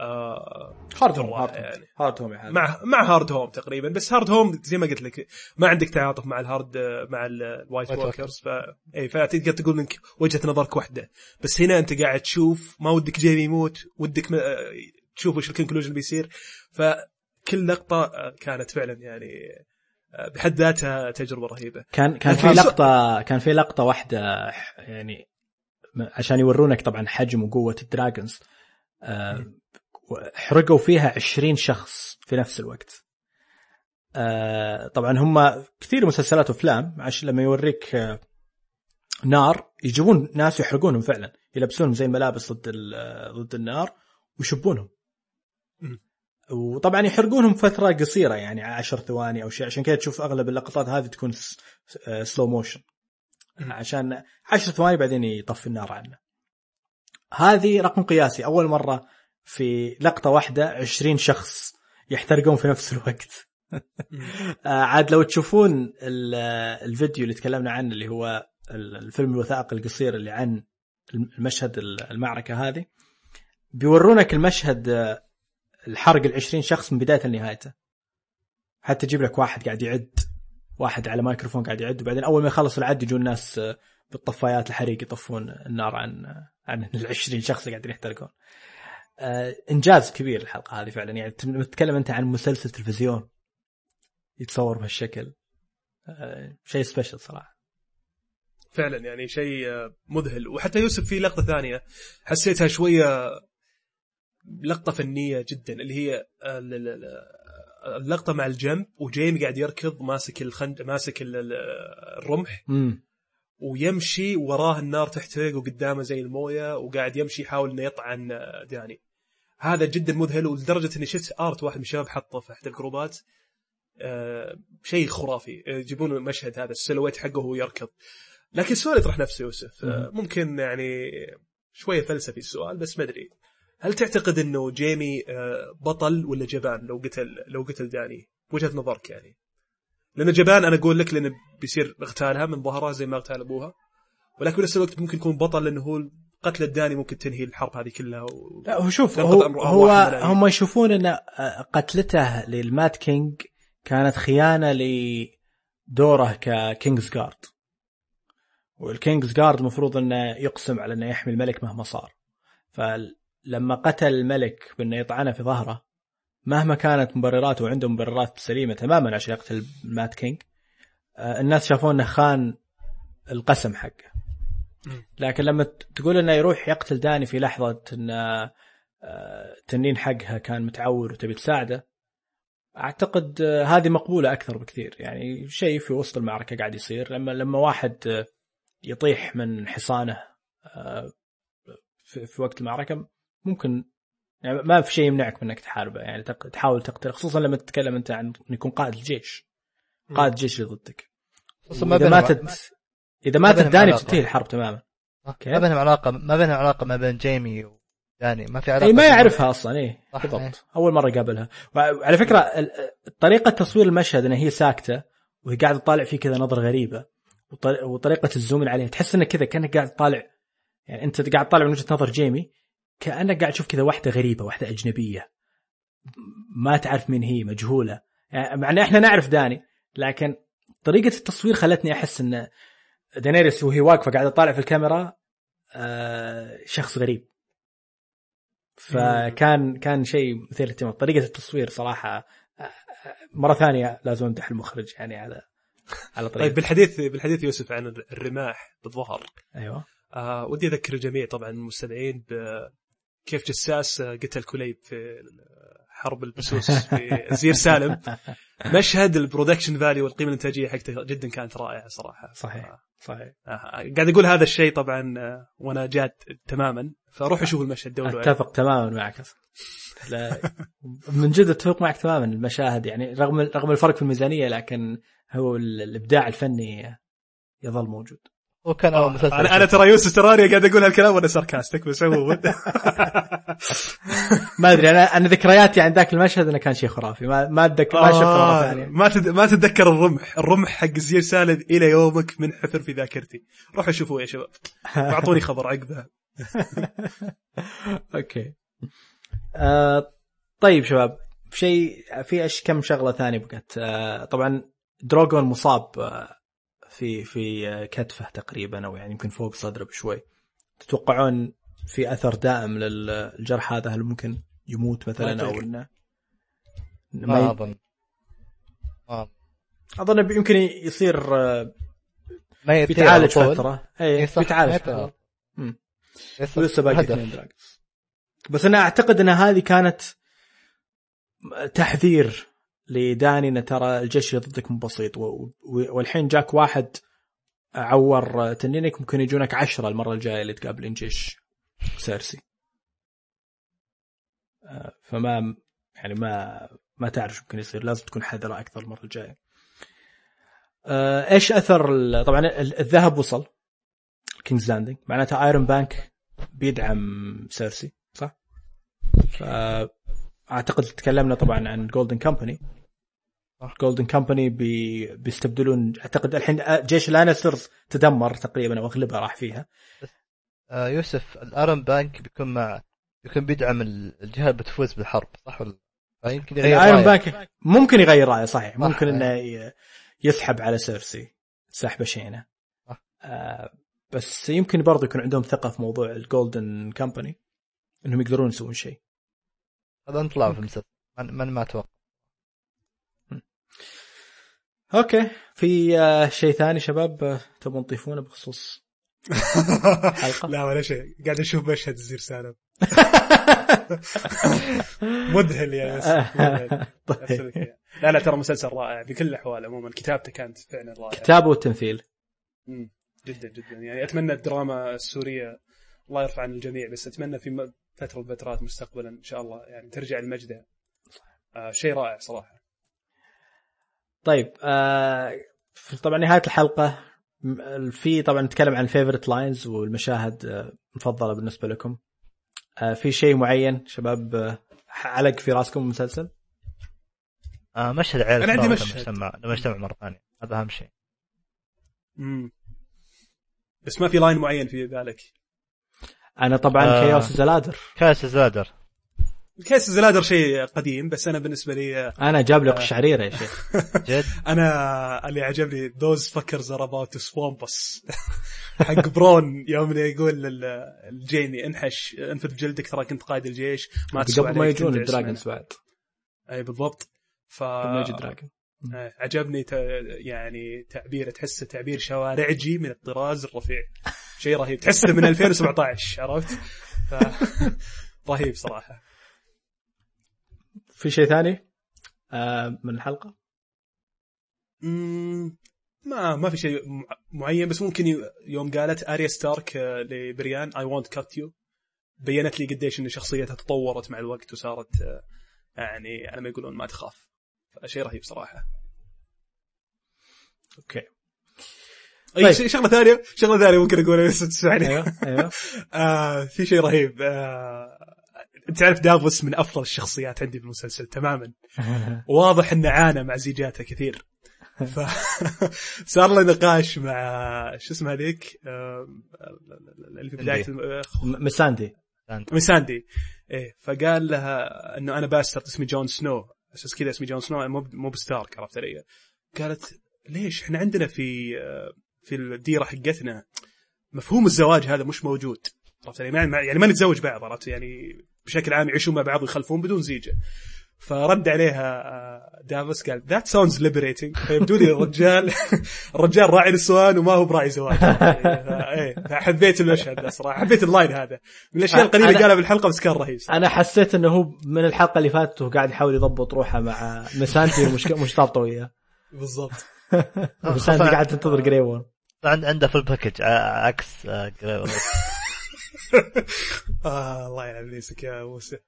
آه هارد هوم هارد يعني. هوم هارد هوم. مع مع هارد هوم تقريبا بس هارد هوم زي ما قلت لك ما عندك تعاطف مع الهارد مع ال White Walkers ف إي فتقدر تقول إنك وجهة نظرك واحدة. بس هنا أنت قاعد تشوف ما ودك جيمي يموت ودك م... آه، تشوف وش ال conclusion بيصير. فكل لقطة آه، كانت فعلا يعني آه، بحد ذاتها تجربة رهيبة. كان كان في لقطة كان في لقطة واحدة يعني عشان يورونك طبعا حجم وقوة ال dragons حرقوا فيها 20 شخص في نفس الوقت آه، طبعا هم كثير مسلسلات وأفلام عشان لما يوريك آه، نار يجيبون ناس يحرقونهم فعلا يلبسونهم زي الملابس ضد ضد النار ويشبونهم. وطبعا يحرقونهم فترة قصيرة يعني 10 ثواني أو شيء عشان كذا تشوف أغلب اللقطات هذه تكون سلو موشن مم. عشان 10 ثواني بعدين يطفي النار عنه هذه رقم قياسي أول مرة في لقطة واحدة 20 شخص يحترقون في نفس الوقت. *laughs* آه، عاد لو تشوفون ال- الفيديو اللي تكلمنا عنه اللي هو ال- الفيلم الوثائقي القصير اللي عن المشهد المعركة هذه بيورونك المشهد آه، الحرق ال 20 شخص من بداية لنهايته. حتى يجيب لك واحد قاعد يعد واحد على مايكروفون قاعد يعد وبعدين أول ما يخلص العد يجون ناس آه، بالطفايات الحريق يطفون النار عن عن *laughs* ال 20 شخص اللي قاعدين يحترقون. آه إنجاز كبير الحلقة هذه فعلا. يعني تتكلم أنت عن مسلسل تلفزيون يتصور بهالشكل. آه شيء سبيشل صراحة. فعلا يعني شيء آه، مذهل. وحتى يوسف في لقطة ثانية حسيتها شوية لقطة فنية جدا اللي هي ال- ال- ال- اللقطة مع الجنب وجيمي قاعد يركض ماسك الخند ماسك ال- ال- الرمح. امم ويمشي وراه النار تحترق وقدامه زي الموية وقاعد يمشي يحاول إنه يطعن داني هذا جدا مذهل ولدرجة إني شفت آرت واحد من الشباب حطه في أحد الجروبات. آه، شيء خرافي. آه، يجيبون المشهد هذا السلويت حقه وهو يركض. لكن السؤال يطرح نفسه يوسف. آه، ممكن يعني شوية فلسفي السؤال بس ما أدري. هل تعتقد إنه جيمي آه، بطل ولا جبان؟ لو قتل لو قتل داني. وجهة نظرك يعني. لأنه جبان أنا أقول لك لأنه بيصير اغتالها من ظهرها زي ما اغتال أبوها. ولكن بنفس الوقت ممكن يكون بطل لأنه هو قتل داني ممكن تنهي الحرب هذه كلها و... لا هو شوف هو, أمر هو. هم يشوفون أن آه، قتلته لل Mad King كانت خيانة لدوره ك Kingsguard وال Kingsguard المفروض أنه يقسم على أنه يحمي الملك مهما صار. فلما قتل الملك بأنه يطعنه في ظهره مهما كانت مبرراته وعنده مبررات سليمة تماما عشان يقتل مات كينج آه، الناس شافوه أنه خان القسم حقه. لكن لما تقول إنه يروح يقتل داني في لحظة انه آه، التنين حقها كان متعور وتبي تساعده أعتقد آه، هذه مقبولة أكثر بكثير. يعني شيء في وسط المعركة قاعد يصير. لما لما واحد آه، يطيح من حصانه في, وقت المعركة ممكن يعني ما في شيء يمنعك من إنك تحاربه. يعني تحاول تقتل خصوصا لما تتكلم أنت عن يكون قائد الجيش قائد الجيش اللي ضدك. ما إذا بينهم ماتت إذا ما ماتت بينهم داني علاقة. بتنتهي الحرب تماما صح؟ ما بينهم علاقة ما بينهم علاقة ما بين جيمي وداني ما في علاقة إي ما. يعرفها أصلا إي بالضبط إيه. أول مرة قابلها وعلى فكرة طريقة تصوير المشهد انها هي ساكتة وهي قاعدة تطالع فيه كذا نظرة غريبة وطر- وطريقة الزوم عليها تحس انك كذا كأنك قاعد تطالع يعني أنت قاعد تطالع من وجهة نظر جيمي كأنك قاعد تشوف كذا واحدة غريبة واحدة أجنبية ما تعرف مين هي مجهولة يعني مع إن إحنا نعرف داني لكن طريقة التصوير خلتني أحس ان دانيريس وهي واقفة قاعدة تطالع في الكاميرا آه شخص غريب. فكان كان شيء مثير للاهتمام. طريقة التصوير صراحة آه، آه، مرة ثانية لازم امدح المخرج يعني على على طريقة. طيب بالحديث بالحديث يوسف عن الرماح بالظهر. أيوه. آه ودي أذكر الجميع طبعا المستمعين بكيف جساس قتل كليب في حرب البسوس في زير سالم. مشهد ال production value والقيمة الإنتاجية حقته جدا كانت رائعة صراحة. صحيح صحيح. آه، قاعد أقول هذا الشيء طبعا آه، وأنا جاد تماما. فروح أشوف المشهد عليه. أتفق تماما معك. لا من جد أتفق معك تماما المشاهد. يعني رغم رغم الفرق في الميزانية لكن هو ال- الإبداع الفني يظل موجود. هو كان أول مسلسل أنا أنا ترى يوسف تراني قاعد أقول هالكلام وأنا ساركاستك بس عموما *laughs* ما أدري أنا أنا ذكرياتي عن ذاك المشهد إنه كان شيء خرافي. ما ما اتذكر ما شفته مرة آه، ثانية. ما تد... ما تتذكر الرمح. الرمح حق زير سالم إلى يومك منحفر في ذاكرتي. روحوا شوفوه يا شباب. *laughs* واعطوني خبر عقبها. *laughs* أوكي. آه طيب شباب شيء في أش كم شغلة ثانية بقت؟ آه طبعا دروغون مصاب آه في في آه كتفه تقريبا أو يعني يمكن فوق صدره بشوي. تتوقعون في أثر دائم للجرح هذا؟ هل ممكن يموت مثلا أو. إنه ما أظن. أظن. يمكن يصير آه، ما بيتعالج طول. فترة. اي بيتعالج ما فترة. ولسه باقي. اثنين dragons بس أنا أعتقد إن هذه كانت تحذير لداني إن ترى الجيش اللي ضدك مو بسيط والحين جاك واحد عور تنينك ممكن يجونك عشرة المرة الجاية اللي تقابلين جيش سيرسي. آه، فما يعني ما ما تعرف ممكن يصير. لازم تكون حذرة أكثر المرة الجاية. آه، إيش أثر طبعا ال- الذهب وصل؟ كينجز لاندنج معناته Iron Bank بيدعم سيرسي صح؟ فاعتقد تكلمنا طبعا عن Golden Company صح. Golden Company بي بيستبدلون أعتقد الحين جيش اللانسترز تدمر تقريبا أو اغلبها راح فيها آه يوسف ال Iron Bank بيكون مع بيكون بيدعم ال- الجهه اللي بتفوز بالحرب صح ولا فيمكن يغير ايرون رأيه. بانك ممكن يغير رأيه صحيح ممكن صح. إنه ي- يسحب على سيرسي سحبه شينه. آه بس يمكن برضو يكون عندهم ثقة في موضوع ال Golden Company إنهم يقدرون يسوون شيء هذا إن طلع في المسلسل من, من ما أتوقع أوكي. في آه، شيء ثاني شباب؟ آه، تبون تضيفونه بخصوص *laughs* حلقة؟ لا ولا شيء. قاعد أشوف مشهد زير سالم مذهل يا *laughs* مذهل. *laughs* طيب. لا لا ترى مسلسل رائع بكل الأحوال عموما. كتابته كانت فعلا رائعة. كتابه والتمثيل. جدا جدا. يعني أتمنى الدراما السورية الله يرفع عن الجميع بس أتمنى في م- فترة من الفترات مستقبلا إن شاء الله يعني ترجع لمجدها آه شيء رائع صراحة. طيب آه طبعا نهاية الحلقة. في طبعا نتكلم عن favorite lines والمشاهد آه، المفضلة بالنسبة لكم. آه في شيء معين شباب آه، علق في راسكم المسلسل آه مشهد عيال أنا عندي مشهد. لما اجتمع لما اجتمع مرة ثانية. هذا أهم شيء. مم. بس ما في لاين معين في بالك أنا طبعا آه. كيوس زلادر. كاس زادر كيس زلادر شيء قديم بس أنا بالنسبة لي آه، أنا جاب لي قشعريره يا شيخ. *laughs* جد؟ أنا اللي عجبني are about to swamp us. *laughs* حق برون يوم يقول لل- لجيمي انحش انفذ بجلدك ترى كنت قائد الجيش ما تسوى قبل ما يجون ال dragons. بعد. أي بالضبط. ف ما يجي dragon آه، عجبني ت... يعني تعبير تحسه تعبير شوارعجي من الطراز الرفيع. شيء رهيب. تحسه من 2017 عرفت؟ ف... *laughs* رهيب صراحة. في شيء ثاني؟ آه من الحلقة؟ مم، ما ما في شيء مع- معين بس ممكن يوم قالت أريا ستارك آه، لبريان I won't cut you بينت لي قديش إن شخصيتها تطورت مع الوقت وصارت آه، يعني على ما يقولون ما تخاف. شيء رهيب صراحة. okay. أي طيب. شغلة ثانية شغلة ثانية ممكن أقولها بس تسمعني. أيوه أيوه. *laughs* آه في شيء رهيب. آه تعرف دافوس من أفضل الشخصيات عندي في المسلسل تماما. *laughs* واضح إنه عانى مع زيجاته كثير. *laughs* ف صار له نقاش مع شو اسمه هذيك؟ آه، اللي في بداية الم- آه، مساندي إيه فقال لها إنه أنا bastard اسمي جون سنو. أساس كذا اسمي جون سنو مو مو بستارك عرفت علي؟ قالت ليش؟ إحنا عندنا في آه، في الديرة حقتنا. مفهوم الزواج هذا مش موجود. عرفت علي؟ ما- يعني ما نتزوج بعض عرفت يعني؟ بشكل عام يعيشون مع بعض ويخلفون بدون زيجة. فرد عليها آه، دافوس قال that sounds liberating فيبدو لي الرجال *laughs* الرجال راعي نسوان وما هو براعي زواج. إيه فحبيت المشهد ده صراحة. حبيت ال line هذا. من الأشياء القليلة اللي قالها بالحلقة بس كان رهيب. أنا حسيت إنه هو من الحلقة اللي فاتت وهو قاعد يحاول يضبط روحه مع مساندي ومش مش ضابطه وياه بالضبط *laughs* مساندي قاعد تنتظر Grey Worm عند- عنده full package ع- عكس آه،. *laughs* آه الله ابليسك يا موسى. *laughs*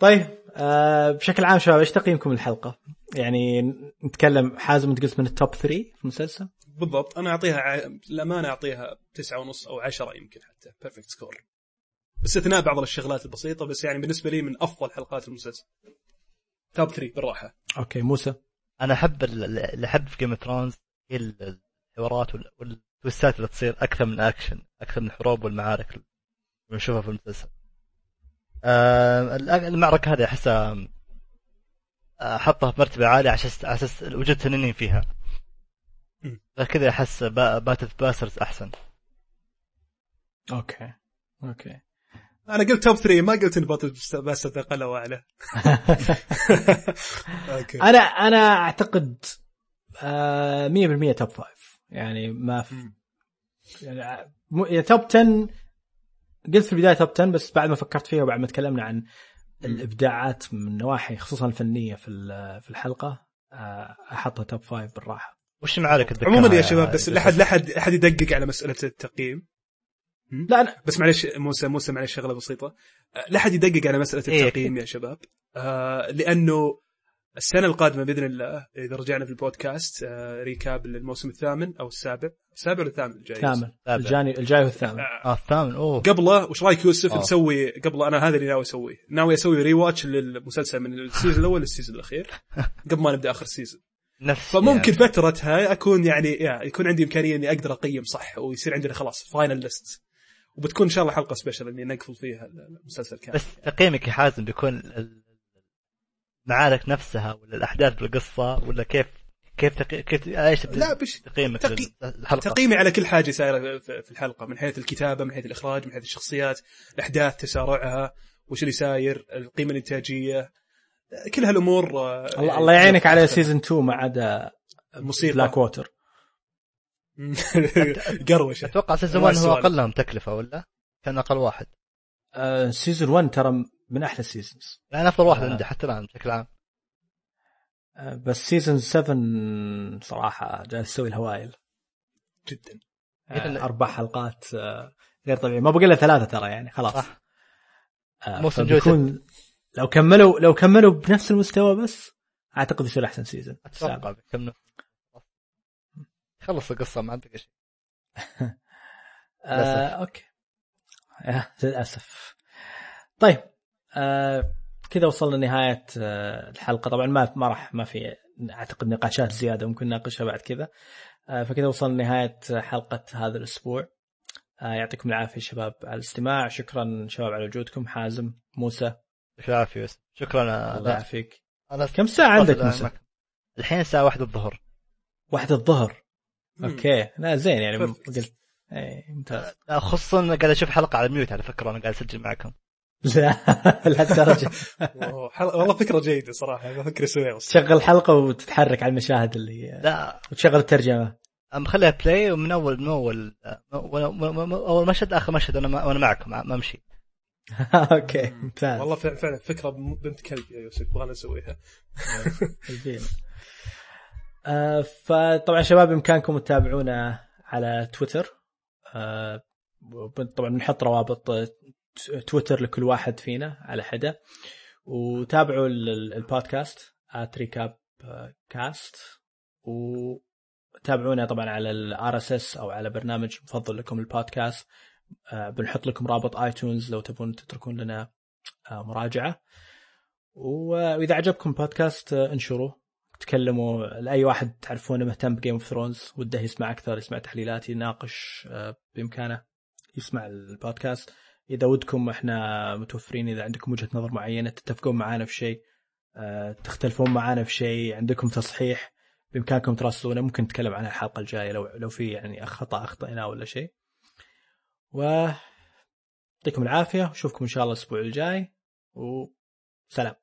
طيب آه بشكل عام شباب إيش تقييمكم للحلقة؟ يعني نتكلم حازم أنت قلت من ال top 3 في المسلسل؟ بالضبط. أنا أعطيها ع... الامانه أعطيها تسعة ونص أو عشرة يمكن حتى. perfect score باستثناء بعض الشغلات البسيطة بس يعني بالنسبة لي من أفضل حلقات المسلسل. top 3 بالراحة. okay موسى. أنا أحب ال- اللي أحب في Game of Thrones الحوارات وال- وال twist ات اللي تصير أكثر من اكشن أكثر من الحروب والمعارك اللي بنشوفها في المسلسل. آه المعركة هذه أحسها آه، احطها بمرتبه عالية على أساس وجود تنين فيها. غير كذا أحس با- Battle of the Bastards أحسن. okay. okay. أنا قلت top 3 ما قلت إن Battle بس أقل أو اعلى *laughs* okay. أنا أنا أعتقد آه 100% top 5 يعني ما في. يعني مو- يعني top 10 قلت في البداية top 10 بس بعد ما فكرت فيها وبعد ما تكلمنا عن الإبداعات من نواحي خصوصا الفنية في ال- في الحلقة آه، أحطها top 5 بالراحة. وش اللي عموما يا شباب بس لا احد لا احد احد يدقق على مسألة التقييم. لا أنا بس معلش موسى موسى معلش شغلة بسيطة. أه، لا احد يدقق على مسألة إيه، التقييم يا شباب. آه لأنه السنة القادمة بإذن الله إذا رجعنا في البودكاست آه recap للموسم الثامن أو السابع. السابع ولا الثامن؟ الجاي ثامن سابع. الجاني الجاي والثامن آه. آه الثامن. أوه. قبله وش رأيك يوسف آه. نسوي قبل؟ أنا هذا اللي ناوي أسويه. ناوي أسوي rewatch للمسلسل من ال season الأول لل season الأخير *laughs* قبل ما نبدأ آخر season نفس فممكن فترتها أكون يعني يا يكون عندي إمكانية إني أقدر أقيم صح ويصير عندنا خلاص final list وبتكون إن شاء الله حلقة special إني نقفل فيها المسلسل كامل. بس تقييمك يا حازم بيكون المعارك نفسها ولا الأحداث بالقصة ولا كيف كيف تقي... كيف إيش لا بش تقييمك تقي- الحلقة تقييمي على كل حاجة صايره في في الحلقة من حيث الكتابة من حيث الإخراج من حيث الشخصيات الأحداث تسارعها وش اللي ساير القيمة الإنتاجية كل هالأمور آه، الله, الله يعينك على season 2 ما عدا مصيبه بلاك ووتر قروشة. أتوقع season ما 1 هو السؤال. أقل لهم تكلفة ولا؟ كان أقل واحد. آه season 1 ترى من أحلى ال seasons يعني أفضل واحد آه. عندي حتى الآن بشكل عام. آه بس season 7 صراحة جالس يسوي الهوايل. جدا. آه أربع حلقات آه غير طبيعي. ما بقى الا ثلاثة ترى يعني خلاص. صح. آه موسم فبيكون لو كملوا لو كملوا بنفس المستوى بس أعتقد يصير أحسن season أتوقع بكم خلص القصة ما عندك شيء. *laughs* آه. أوكي. للأسف. طيب. آه كذا وصلنا لنهاية آه الحلقة. طبعا ما ما راح ما في أعتقد نقاشات زيادة ممكن نناقشها بعد كذا. آه فكذا وصلنا لنهاية حلقة هذا الأسبوع. آه يعطيكم العافية شباب على الاستماع. شكرا شباب على وجودكم. حازم موسى. يعطيك العافيه شكرا. الله يعافيك. كم ساعة عندك موسى؟ الحين الساعة واحدة الظهر. واحدة الظهر. مم. okay. لا زين يعني. قلت اي ممتاز. خصوصا قاعد أشوف حلقة على mute على فكرة. أنا قاعد أسجل معكم. لا لهالدرجه والله فكرة جيدة صراحة بفكر اسويها. تشغل حلقة وتتحرك على المشاهد اللي لا. وتشغل الترجمة. مخليها play ومن أول من أول أول مشهد اخر مشهد أنا ما- وأنا معكم ما امشي *laughs* okay ممتاز. والله فع- فعلا فكرة بنت كلب يا يوسف يبغى نسويها يبين. آه، فطبعا شباب بإمكانكم تتابعونا على تويتر. آه، طبعا بنحط روابط تويتر لكل واحد فينا على حدة وتابعوا ال- ال- البودكاست Recap Cast وتابعونا طبعا على ال RSS أو على برنامج مفضل لكم البودكاست. آه، بنحط لكم رابط iTunes لو تبون تتركون لنا آه، مراجعة. وإذا عجبكم البودكاست آه، انشروه تكلموا لأي واحد تعرفونه مهتم ب Game of Thrones وده يسمع أكثر يسمع تحليلاتي يناقش بإمكانه يسمع البودكاست. إذا ودكم إحنا متوفرين إذا عندكم وجهة نظر معينة تتفقون معنا في شيء آه، تختلفون معنا في شيء عندكم تصحيح بإمكانكم تراسلونا ممكن نتكلم عنها الحلقة الجاية لو لو في يعني خطا اخطأناه ولا شيء. و يعطيكم العافية واشوفكم إن شاء الله الأسبوع الجاي وسلام.